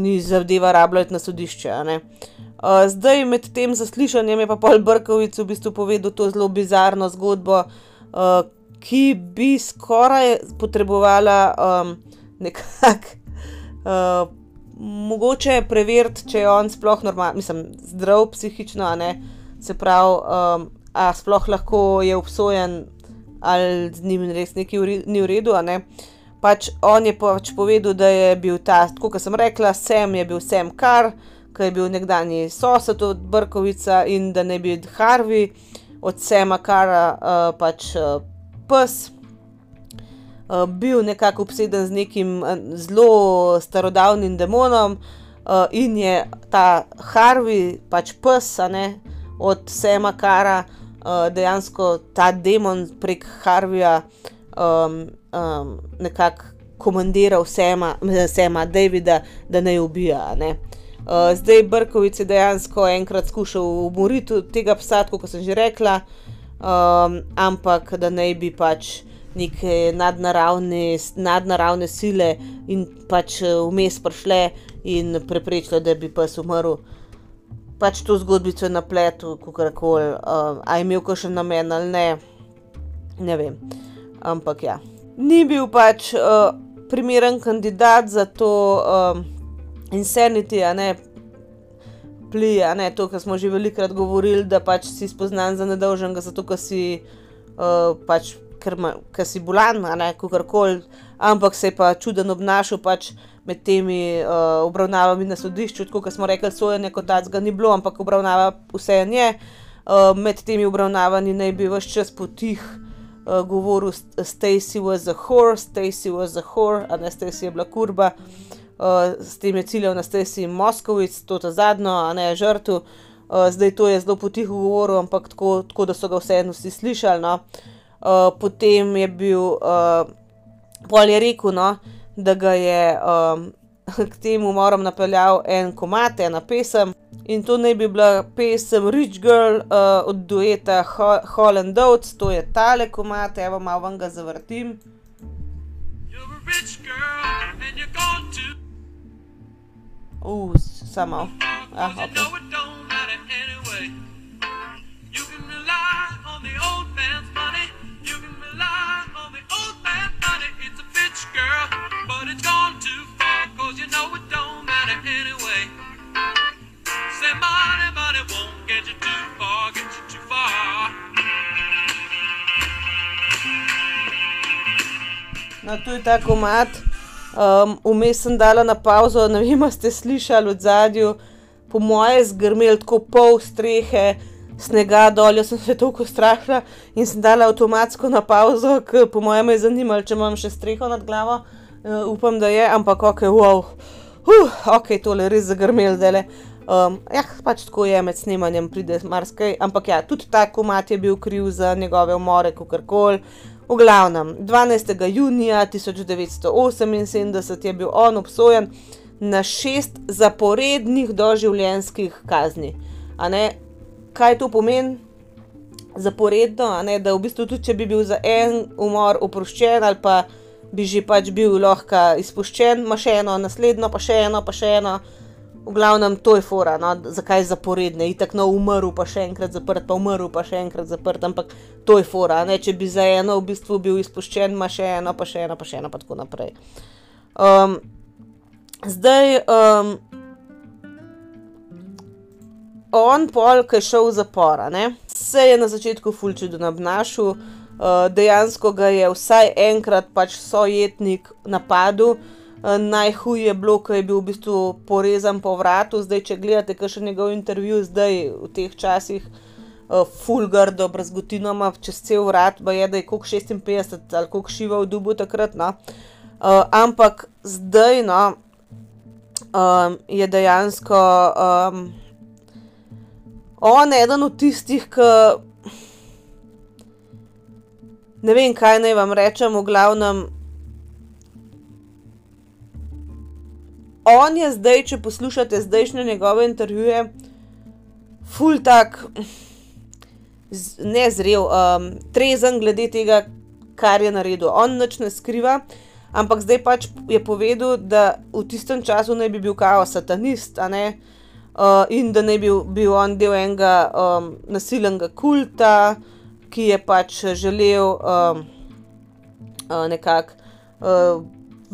ni zadeva rabljati na sodišče. Uh, zdaj, med tem zaslišanjem, je pa Paul Brkovic v bistvu povedal to zelo bizarno zgodbo, uh, ki bi skoraj potrebovala um, nekako. Uh, mogoče preveriti, če je on sploh normalen, mislim, zdrav psihično, ne, se pravi, um, a sploh lahko je obsojen ali z njim res nekaj ni v redu. Ne. Pač on je pač povedal, da je bil ta, kot sem rekla, sem je bil sem kar, ki je bil nekdani sosed od Brkovica in da ne bi Harvey od Sema Kara uh, pač uh, pes. Eh, bil nekako obseden z nekim uh, zelo starodavnim demonom uh, in je ta Harvey, pač pes, od Sema Kara, uh, dejansko ta demon prek Harveya um, um, nekako komandiral Sema, Sema Davida, da ne ubija. Ne. Uh, zdaj Brkovic je dejansko enkrat skušal umoriti tega psa, kot sem že rekla, um, ampak da ne bi pač neke nadnaravne, nadnaravne sile in pač eh, vmes prišle in preprečile, da bi pes umrl. Pač to zgodbico je napletel, kako koli, uh, a je imel kakšen namen ali ne, ne vem. Ampak ja, ni bil pač uh, primeren kandidat za to um, insanity, a ne pli, a ne to, kar smo že velikokrat govorili, da pač si spoznan za nedolžnega, zato ker si uh, pač ker, ma, ker si bolan, kako koli, ampak se je pa čuden obnašal pač med temi uh, obravnavami na sodišču. Tako kot smo rekli, sojenje kot tacga ni bilo, ampak obravnava vse je. Uh, med temi obravnavanji naj bi vse čas potih uh, govoril, Stacy was a whore, Stacy was a whore, a ne Stacy je bila kurba. Uh, s tem je ciljal na Stacy Moskovic, to je zadnjo, a ne žrtev. Uh, zdaj to je zelo potiho govoril, ampak tako, tako da so ga vseeno vsi slišali. No. Uh, potem je bil, uh, pol je rekel, no, da ga je um, k temu moram napeljal en komat, ena pesem. In to naj bi bila pesem Rich Girl uh, od dueta Holland Oates, to je tale komat, evo malo vam ga zavrtim. Uf, uh, samo. Ah, okay. you know it don't matter anyway. Say money, money won't get you too far, get you too far. No, tu je ta komat, um, vmes sem dala na pauzo, ne vem, ste slišali od zadju, po moje zgrmel tako pol strehe, snega dol, jaz sem se toliko strahla in sem dala avtomatsko na pauzo, ker po mojem je zanimalo, če imam še streho nad glavo. Uh, upam, da je, ampak ok, wow, uh, ok, tole res zagrmel zdaj. Um, ja, pač tako je med snemanjem, pride marsikaj, ampak ja, tudi ta komat je bil kriv za njegove umore, kako koli. V glavnem, 12. junija 1978 je bil on obsojen na šest zaporednih doživljenjskih kazni. Kaj to pomeni? zaporedno, ne, da v bistvu tudi, če bi bil za en umor oproščen ali pa bi že pač bil lahko izpuščen, ima še eno, naslednjo, pa še eno, pa še eno. V glavnem, to je fora, no, zakaj zaporedne, itak no, umrl, pa še enkrat zaprt, pa umrl, pa še enkrat zaprt, ampak to je fora, ne, če bi za eno v bistvu bil izpuščen, ima še eno, pa še eno, pa še eno, pa tako naprej. Um, zdaj, um, on pol, ki je šel v zapor, ne, se je na začetku fulčil obnašal, uh, dejansko ga je vsaj enkrat pač sojetnik napadel. Uh, najhuje je bilo, ko je bil v bistvu porezan po vratu. Zdaj, če gledate, kaj še njegov intervju, zdaj v teh časih, uh, fulgardo, brazgotinoma, čez cel vrat, pa je, da je kot 56 ali kot šiva v dubu takrat. No. Uh, ampak zdaj no, um, je dejansko um, on eden od tistih, ki. Ne vem, kaj naj vam rečem, v glavnem. on je zdaj, če poslušate zdajšnje njegove intervjuje, ful tak, ne zrel, um, trezen glede tega, kar je naredil. On nič ne skriva, ampak zdaj pač je povedal, da v tistem času naj bi bil kao satanist, uh, in da naj bi bil, on del enega um, nasilnega kulta, ki je pač želel um, uh, nekako. Uh,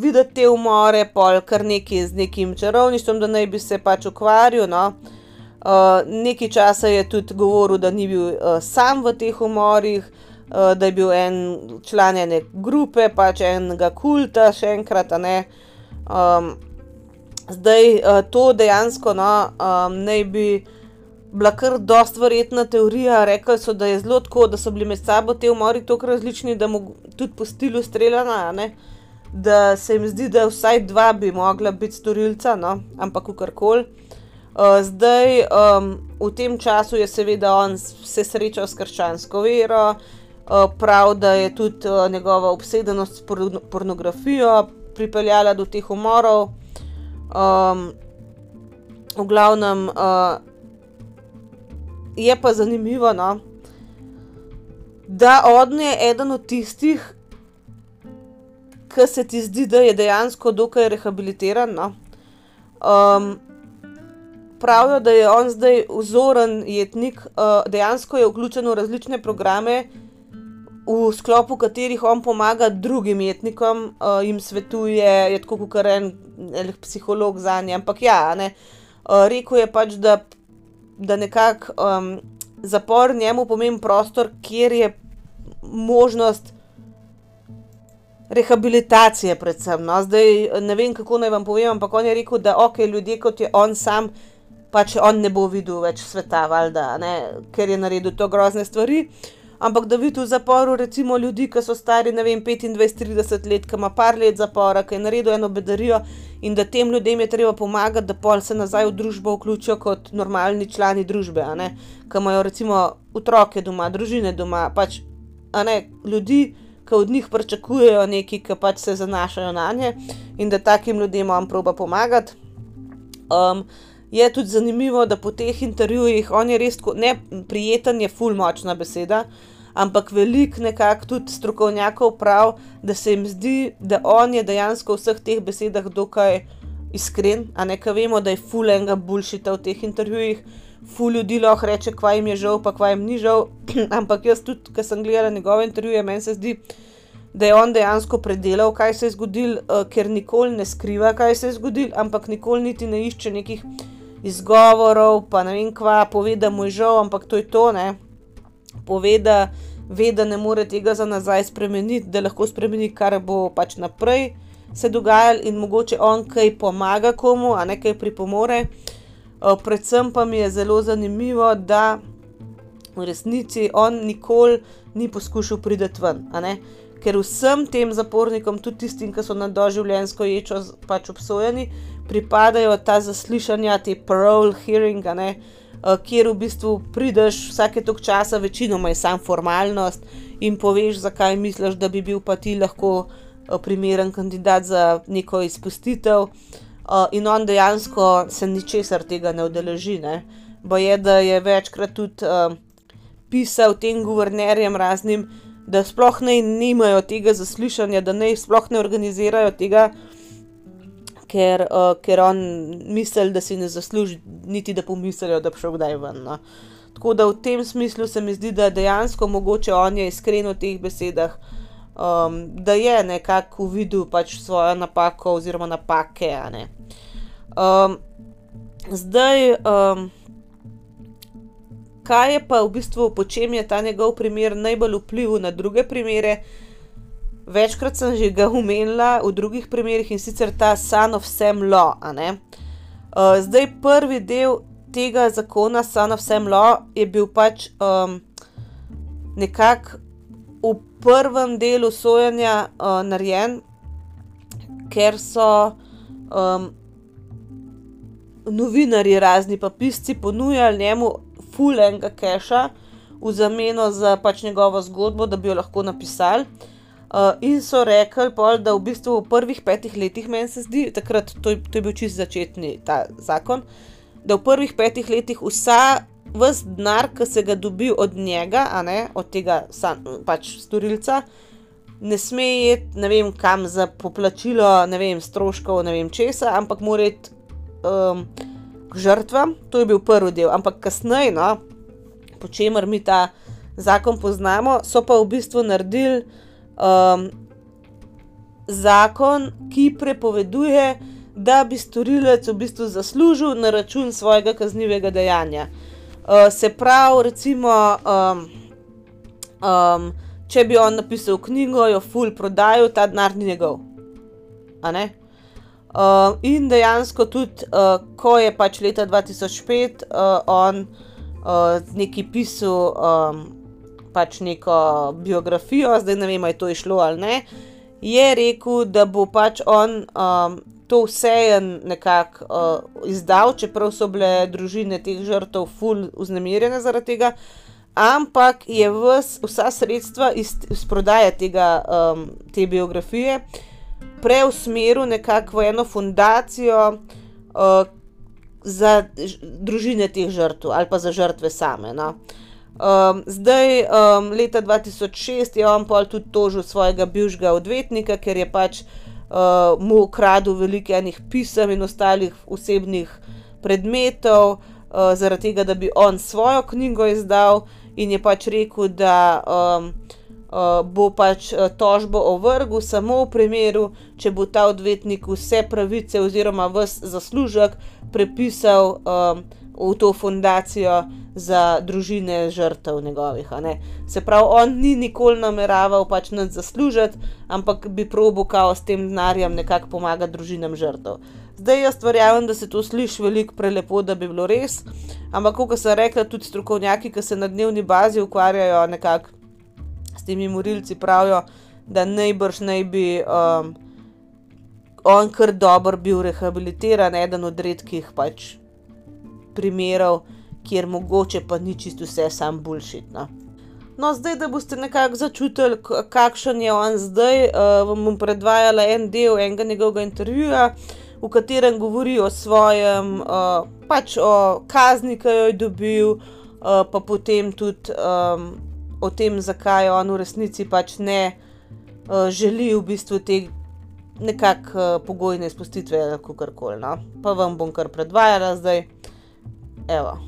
videti te umore, pol kar neki z nekim čarovništvom, da naj bi se pač ukvarjal. No. Uh, nekaj časa je tudi govoril, da ni bil uh, sam v teh umorih, uh, da je bil en član ene grupe, pač enega kulta, še enkrat. Um, zdaj uh, to dejansko no, um, naj bi bila kar dost verjetna teorija. Rekli so, da je zelo tako, da so bili med sabo te umori tako različni, da mu tudi po stilu streljana. Uh, da se jim zdi, da vsaj dva bi mogla biti storilca, no? ampak karkoli. Uh, zdaj, um, v tem času je seveda on se srečal s krščansko vero, uh, prav da je tudi uh, njegova obsedenost s pornografijo pripeljala do teh umorov. Um, v glavnem uh, je pa zanimivo, no? da on je eden od tistih, ki se ti zdi, da je dejansko dokaj rehabilitiran. No? Um, pravijo, da je on zdaj vzoren jetnik, uh, dejansko je vključen v različne programe, v sklopu katerih on pomaga drugim jetnikom, uh, jim svetuje, je tako kot en psiholog za njih. Ampak ja, ne, uh, rekel je pač, da, da nekako um, zapor njemu pomeni prostor, kjer je možnost rehabilitacije, predvsem. No? Zdaj ne vem, kako naj vam povem, ampak on je rekel, da ok, ljudje kot je on sam, pač on ne bo videl več sveta, valjda, ne? ker je naredil to grozne stvari. Ampak da vidi v zaporu, recimo, ljudi, ki so stari, ne vem, 25-30 let, ki ima par let zapora, ki je naredil eno bedarijo in da tem ljudem je treba pomagati, da pol se nazaj v družbo vključijo kot normalni člani družbe, ki imajo recimo otroke doma, družine doma, pač ne, ljudi, ki od njih pričakujejo nekaj, ki pač se zanašajo na nje in da takim ljudem on proba pomagati. Um, je tudi zanimivo, da po teh intervjujih on je res ne prijeten, je ful močna beseda. Ampak veliko nekako tudi strokovnjakov pravi, da se jim zdi, da on je dejansko v vseh teh besedah dokaj iskren, a ne ka vemo, da je fulenga bulšita v teh intervjujih, ful ljudi lahko reče, kva jim je žal, pa kva jim ni žal. Ampak jaz tudi, ker sem gledala njegove intervjuje, meni se zdi, da je on dejansko predelal, kaj se je zgodilo, uh, ker nikoli ne skriva, kaj se je zgodilo, ampak nikoli niti ne išče nekih izgovorov, pa ne vem kva, pove, da mu je žal, ampak to je to, ne. Pove, da ve, da ne more tega za nazaj spremeniti, da lahko spremeni, kar bo pač naprej se dogajalo in mogoče on kaj pomaga komu, a ne kaj pripomore. Eh, predvsem pa mi je zelo zanimivo, da v resnici on nikoli ni poskušal priti ven. Ker vsem tem zapornikom, tudi tistim, ki so na doživljenjsko ječo pač obsojeni, pripadajo ta zaslišanja, te parole hearing, ne, uh, kjer v bistvu prideš vsake tok časa, večinoma je sam formalnost in poveš, zakaj misliš, da bi bil pa ti lahko uh, primeren kandidat za neko izpustitev. Uh, Uh, in on dejansko se ničesar tega ne udeleži. Ne? Bo je, da je večkrat tudi uh, pisal tem guvernerjem raznim, da sploh ne imajo tega zaslišanja, da ne sploh ne organizirajo tega, ker, uh, ker on misli, da si ne zasluži, niti da pomislijo, da bi šel kdaj ven. No. Tako da v tem smislu se mi zdi, da dejansko mogoče on je iskren v teh besedah, um, da je nekako videl pač svojo napako oziroma napake. Um, zdaj. Um, kaj je pa v bistvu, po čem je ta njegov primer najbolj vplival na druge primere. Večkrat sem že ga umenila v drugih primerih in sicer ta Son of Sam Law. Uh, zdaj, prvi del tega zakona, Son of Sam Law, je bil pač um, nekako v prvem delu sojenja uh, narejen, ker so um, novinari, razni pa pisci, ponujali njemu fulenga keša v zameno za pač njegovo zgodbo, da bi jo lahko napisali. Uh, in so rekli, pol, da v bistvu v prvih petih letih, meni se zdi, takrat to je, to je bil čist začetni ta zakon, da v prvih petih letih vsa vse denar, ki se ga dobi od njega, ne od tega san, pač storilca, ne sme iti, ne vem kam za poplačilo, ne vem stroškov, ne vem česa, ampak mora iti. Um, žrtvam, to je bil prvi del, ampak kasneje, no, po čemer mi ta zakon poznamo, so pa v bistvu naredili um, zakon, ki prepoveduje, da bi storilec v bistvu zaslužil na račun svojega kaznivega dejanja. Uh, se pravi, recimo, um, um, če bi on napisal knjigo, jo ful prodajal, ta denar ni njegov. Uh, in dejansko tudi, uh, ko je pač leta 2005 uh, on uh, nekaj pisal, um, pač neko biografijo, zdaj ne vem, ali je to išlo ali ne, je rekel, da bo pač on um, to vse nekako uh, izdal, čeprav so bile družine teh žrtev ful uznemirjene zaradi tega. Ampak je vs, vsa sredstva iz, iz prodaje tega, um, te biografije uh, preusmeril nekako v eno fundacijo uh, za družine teh žrtev ali pa za žrtve same. No. Um, zdaj, um, leta 2006 je on pa tudi tožil svojega bivšega odvetnika, ker je pač uh, mu ukradel veliko enih pisem in ostalih osebnih predmetov, uh, zaradi tega, da bi on svojo knjigo izdal, in je pač rekel, da. Um, uh, bo pač uh, tožbo ovrgel samo v primeru, če bo ta odvetnik vse pravice oziroma vse zaslužek prepisal um, v to fundacijo za družine žrtev njegovih. Se pravi, on ni nikoli nameraval pač nad zaslužiti, ampak bi probo kao s tem denarjem nekako pomagati družinam žrtev. Zdaj jaz verjamem, da se to sliši veliko prelepo, da bi bilo res, ampak kot sem rekla, tudi strokovnjaki, ki se na dnevni bazi ukvarjajo nekako s temi morilci pravijo, da najbrž naj bi um, on kar dobro bil rehabilitiran, eden od redkih pač primerov, kjer mogoče pa ni čisto vse sam bulšitno. No, zdaj, da boste nekako začutili, kakšen je on zdaj, uh, vam bom predvajala en del enega njegovega intervjuja, v katerem govori o svojem, uh, pač o kazni, ki jo je dobil, uh, pa potem tudi um, o tem, zakaj on v resnici pač ne uh, želi v bistvu te nekakšne uh, pogojne spustitve kako koli. No? Pa vam bom kar predvajala zdaj. Evo.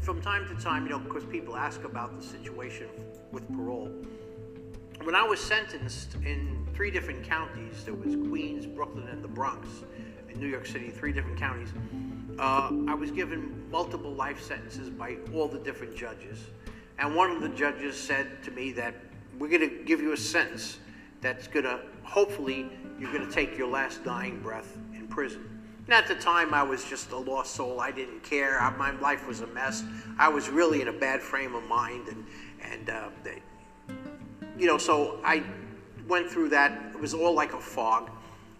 From time to time, you know, because people ask about the situation with parole. When I was sentenced in three different counties, there was Queens, Brooklyn, and the Bronx, in New York City, three different counties. uh, I was given multiple life sentences by all the different judges. And one of the judges said to me that we're going to give you a sentence that's going to, hopefully, you're going to take your last dying breath prison. And at the time, I was just a lost soul. I didn't care. I, my life was a mess. I was really in a bad frame of mind. And, and uh, they, you know, so I went through that. It was all like a fog.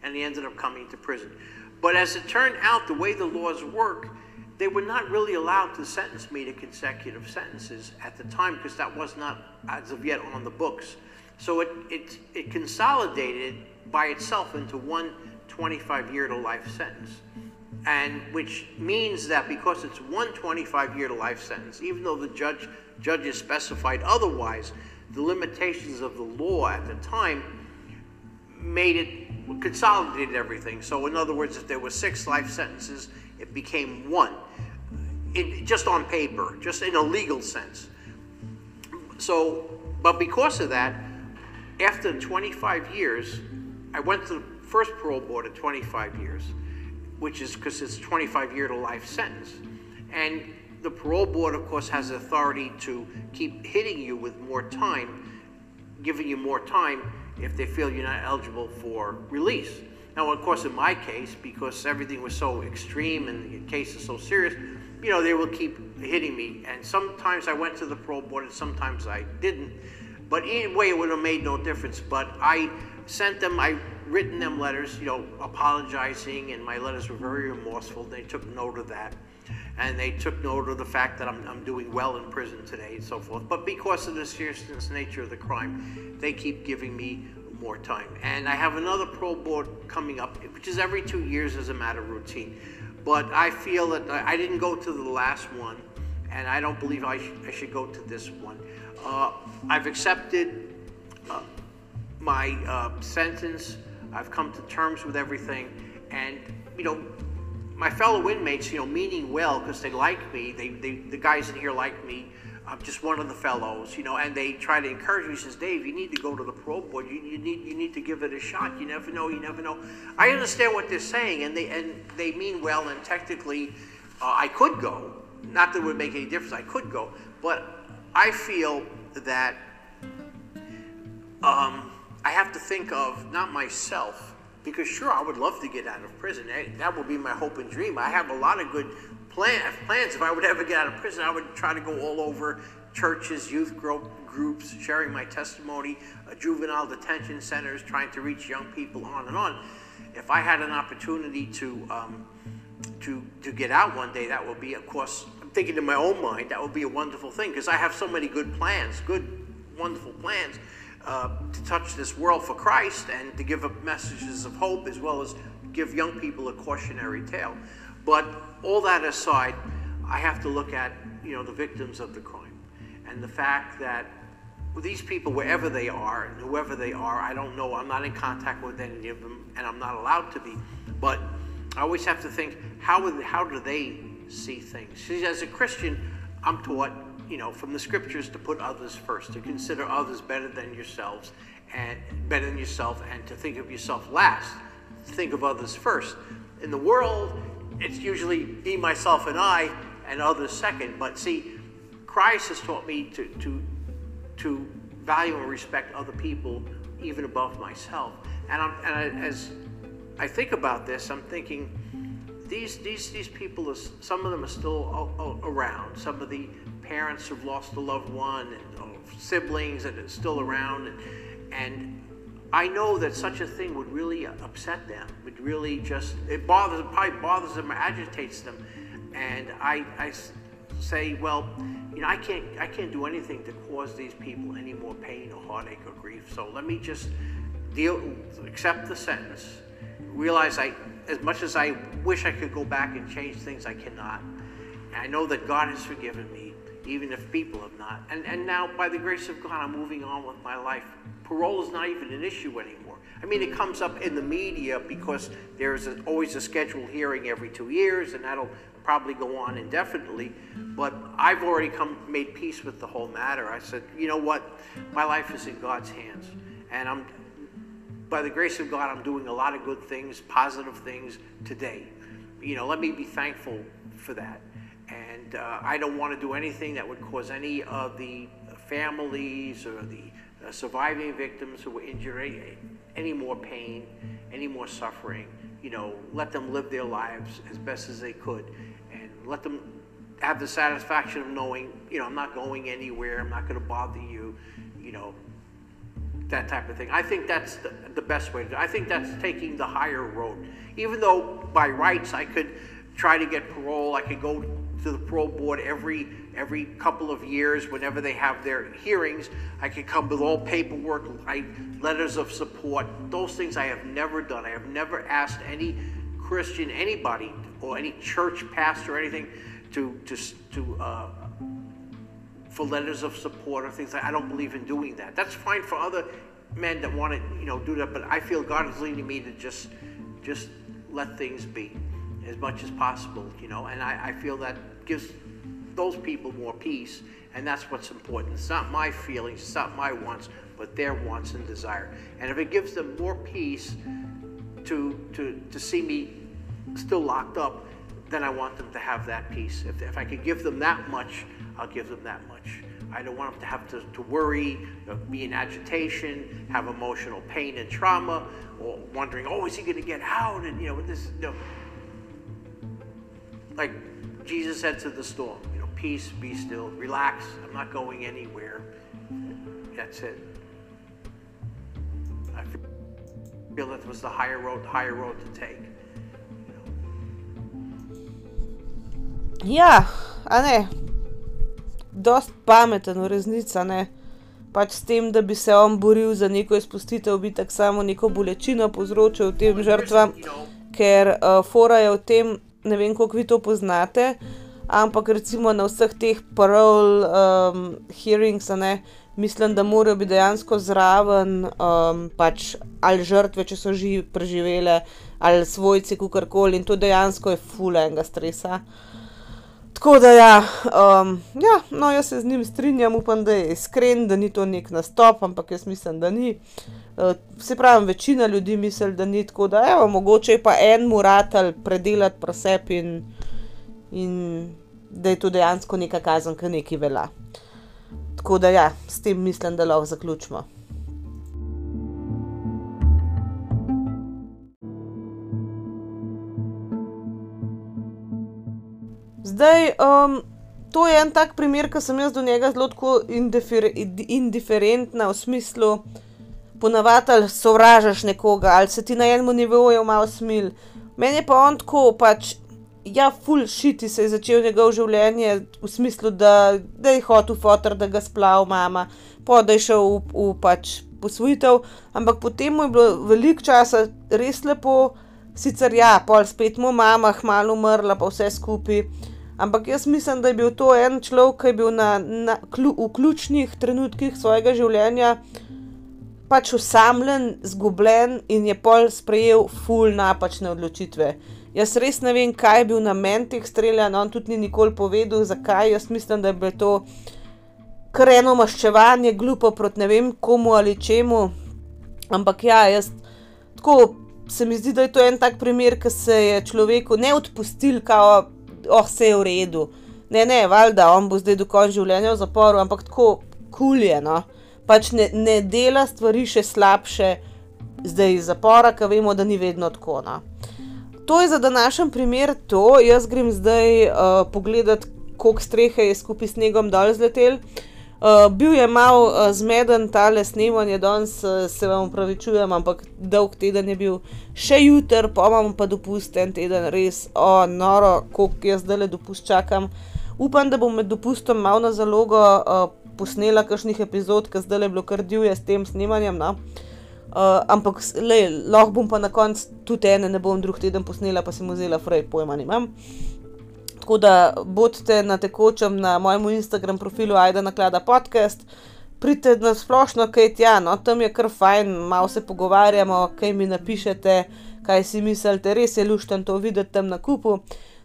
And he ended up coming to prison. But as it turned out, the way the laws work, they were not really allowed to sentence me to consecutive sentences at the time because that was not, as of yet, on the books. So it, it, it consolidated by itself into one 25 year to life sentence. and which means that because it's one 25 year to life sentence, even though the judge judges specified otherwise, the limitations of the law at the time made it consolidated everything. So in other words, if there were six life sentences, it became one, it, just on paper, just in a legal sense. So, but because of that, after 25 years, I went to first parole board at 25 years which is because it's a 25 year to life sentence. And the parole board, of course, has authority to keep hitting you with more time, giving you more time if they feel you're not eligible for release. Now, of course, in my case, because everything was so extreme and the case is so serious, you know, they will keep hitting me. And sometimes I went to the parole board and sometimes I didn't. But either way, it would have made no difference. But I sent them, I written them letters, you know, apologizing, and my letters were very remorseful. They took note of that. And they took note of the fact that I'm, I'm doing well in prison today and so forth. But because of the seriousness nature of the crime, they keep giving me more time. And I have another parole board coming up, which is every two years as a matter of routine. But I feel that I didn't go to the last one, and I don't believe I, sh I should go to this one. Uh, I've accepted uh, my uh, sentence I've come to terms with everything. And, you know, my fellow inmates, you know, meaning well because they like me, they, they, the guys in here like me. I'm just one of the fellows, you know, and they try to encourage me. Says, Dave, you need to go to the parole board. You, you need you need to give it a shot. You never know. You never know. I understand what they're saying, and they and they mean well. And technically, uh, I could go. Not that it would make any difference. I could go, but I feel that um, I have to think of not myself, because sure, I would love to get out of prison. That would be my hope and dream. I have a lot of good plan, plans. If I would ever get out of prison, I would try to go all over churches, youth groups, sharing my testimony, uh, juvenile detention centers, trying to reach young people, on and on. If I had an opportunity to um, to to get out one day, that would be, of course, I'm thinking in my own mind, that would be a wonderful thing because I have so many good plans, good, wonderful plans uh, to touch this world for Christ and to give up messages of hope as well as give young people a cautionary tale. But all that aside, I have to look at you know the victims of the crime and the fact that these people, wherever they are and whoever they are, I don't know. I'm not in contact with any of them, and I'm not allowed to be. But I always have to think how would, how do they see things? See, as a Christian, I'm taught you know, from the scriptures to put others first, to consider others better than yourselves and better than yourself, and to think of yourself last. Think of others first. In the world, it's usually me, myself, and I, and others second. But see, Christ has taught me to to to value and respect other people even above myself. And, and I, as I think about this, I'm thinking these these these people, are, some of them are still around. Some of the parents who've lost a loved one, and oh, siblings that are still around, and, and I know that such a thing would really upset them. Would really just it bothers probably bothers them or agitates them, and I I say, well, you know, I can't I can't do anything to cause these people any more pain or heartache or grief. So let me just deal accept the sentence. Realize I as much as I wish I could go back and change things, I cannot. And I know that God has forgiven me even if people have not. And, and now, by the grace of God, I'm moving on with my life. Parole is not even an issue anymore. I mean, it comes up in the media because there's a, always a scheduled hearing every two years, and that'll probably go on indefinitely. But I've already come made peace with the whole matter. I said, you know what? My life is in God's hands, and I'm, by the grace of God, I'm doing a lot of good things, positive things today. You know, let me be thankful for that. And uh, I don't want to do anything that would cause any of the families or the uh, surviving victims who were injured any more pain, any more suffering. You know, let them live their lives as best as they could and let them have the satisfaction of knowing, you know, I'm not going anywhere, I'm not going to bother you, you know, that type of thing. I think that's the, the best way to do it. I think that's taking the higher road. Even though by rights I could try to get parole, I could go to the parole board every every couple of years whenever they have their hearings. I can come with all paperwork, letters of support. Those things I have never done. I have never asked any Christian, anybody, or any church pastor or anything, to to to uh, for letters of support or things like. I don't believe in doing that. That's fine for other men that want to, you know, do that. But I feel God is leading me to just just let things be as much as possible, you know. And I, I feel that gives those people more peace, and that's what's important. It's not my feelings, it's not my wants, but their wants and desire. And if it gives them more peace to to to see me still locked up, then I want them to have that peace. If, if I could give them that much, I'll give them that much. I don't want them to have to, to worry, be in agitation, have emotional pain and trauma, or wondering, oh, is he going to get out? And, you know, this, you know, like Jesus said to the storm, you know, peace, be still, relax, I'm not going anywhere. That's it. I feel that was the higher road, the higher road to take. Ja, a ne, dost pameten, v resnici, ne. Pač s tem, da bi se on boril za neko izpustitev, bi tako samo neko bolečino povzročil tem žrtvam, ker uh, fora je v tem, ne vem, koliko vi to poznate, ampak recimo na vseh teh parole um, hearings, ne, mislim, da morajo biti dejansko zraven um, pač ali žrtve, če so že preživele, ali svojci, kakorkoli in to dejansko je fulenga stresa. Tako da, ja, um, ja, no, jaz se z njim strinjam, upam, da je iskren, da ni to nek nastop, ampak jaz mislim, da ni. Se pravi, večina ljudi misli, da ni tako, da je mogoče pa en muratel predelati prosep in, in da je to dejansko neka kazen, ki nekaj velja. Tako da, ja, s tem mislim, da lahko zaključimo. Zdaj, um, to je en tak primer, ki sem jaz do njega zelo indifer indiferentna, v smislu, ponavadi sovražiš nekoga ali se ti na enem nivoju malo smil. Meni je pa on tako, pač, ja, full shit se je začel njegov življenje, v smislu, da, da je hotel fotor, da ga splav mama, pa da je šel v, v pač posvojitev, ampak potem mu je bilo veliko časa res lepo, sicer ja, pol spet mu mama, hmalo umrla, pa vse skupaj. Ampak jaz mislim, da je bil to en človek, ki je bil na, na, v ključnih trenutkih svojega življenja pač usamljen, zgubljen in je pol sprejel ful napačne odločitve. Jaz res ne vem, kaj je bil namen teh streljanj, on tudi ni nikoli povedal, zakaj. Jaz mislim, da je bilo to kar eno maščevanje, glupo proti ne vem komu ali čemu. Ampak ja, jaz tako se mi zdi, da je to en tak primer, ki se je človeku ne odpustil, kao oh, vse je v redu. Ne, ne, valjda, on bo zdaj do konca življenja v zaporu, ampak tako kulje, no. Pač ne, ne dela stvari še slabše, zdaj iz zapora, ker vemo, da ni vedno tako. No. To je za današnji primer to, jaz grem zdaj uh, pogledat, koliko strehe je skupaj s snegom dol zletel. Uh, bil je mal uh, zmeden tale snemanje, danes uh, se vam upravičujem, ampak dolg teden je bil, še jutr, pa imamo pa dopust en teden, res, o, oh, noro, koliko jaz zdaj le dopust čakam. Upam, da bom med dopustom mal na zalogo uh, posnela kakšnih epizod, ker zdaj le bilo kar divje s tem snemanjem. No? Uh, ampak le, lahko bom pa na koncu tudi ene, ne bom drug teden posnela, pa sem vzela fraj, pojma nimam. Tako da bodite na tekočem na mojem Instagram profilu Aida Naklada podcast, pridite na splošno, kaj tja, no tam je kar fajn, malo se pogovarjamo, kaj mi napišete, kaj si mislite, res je lušten to videti tam na kupu.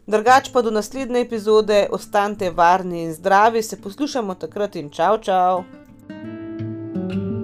Drugač pa do naslednje epizode, ostanite varni in zdravi, se poslušamo takrat in čau, čau. thank you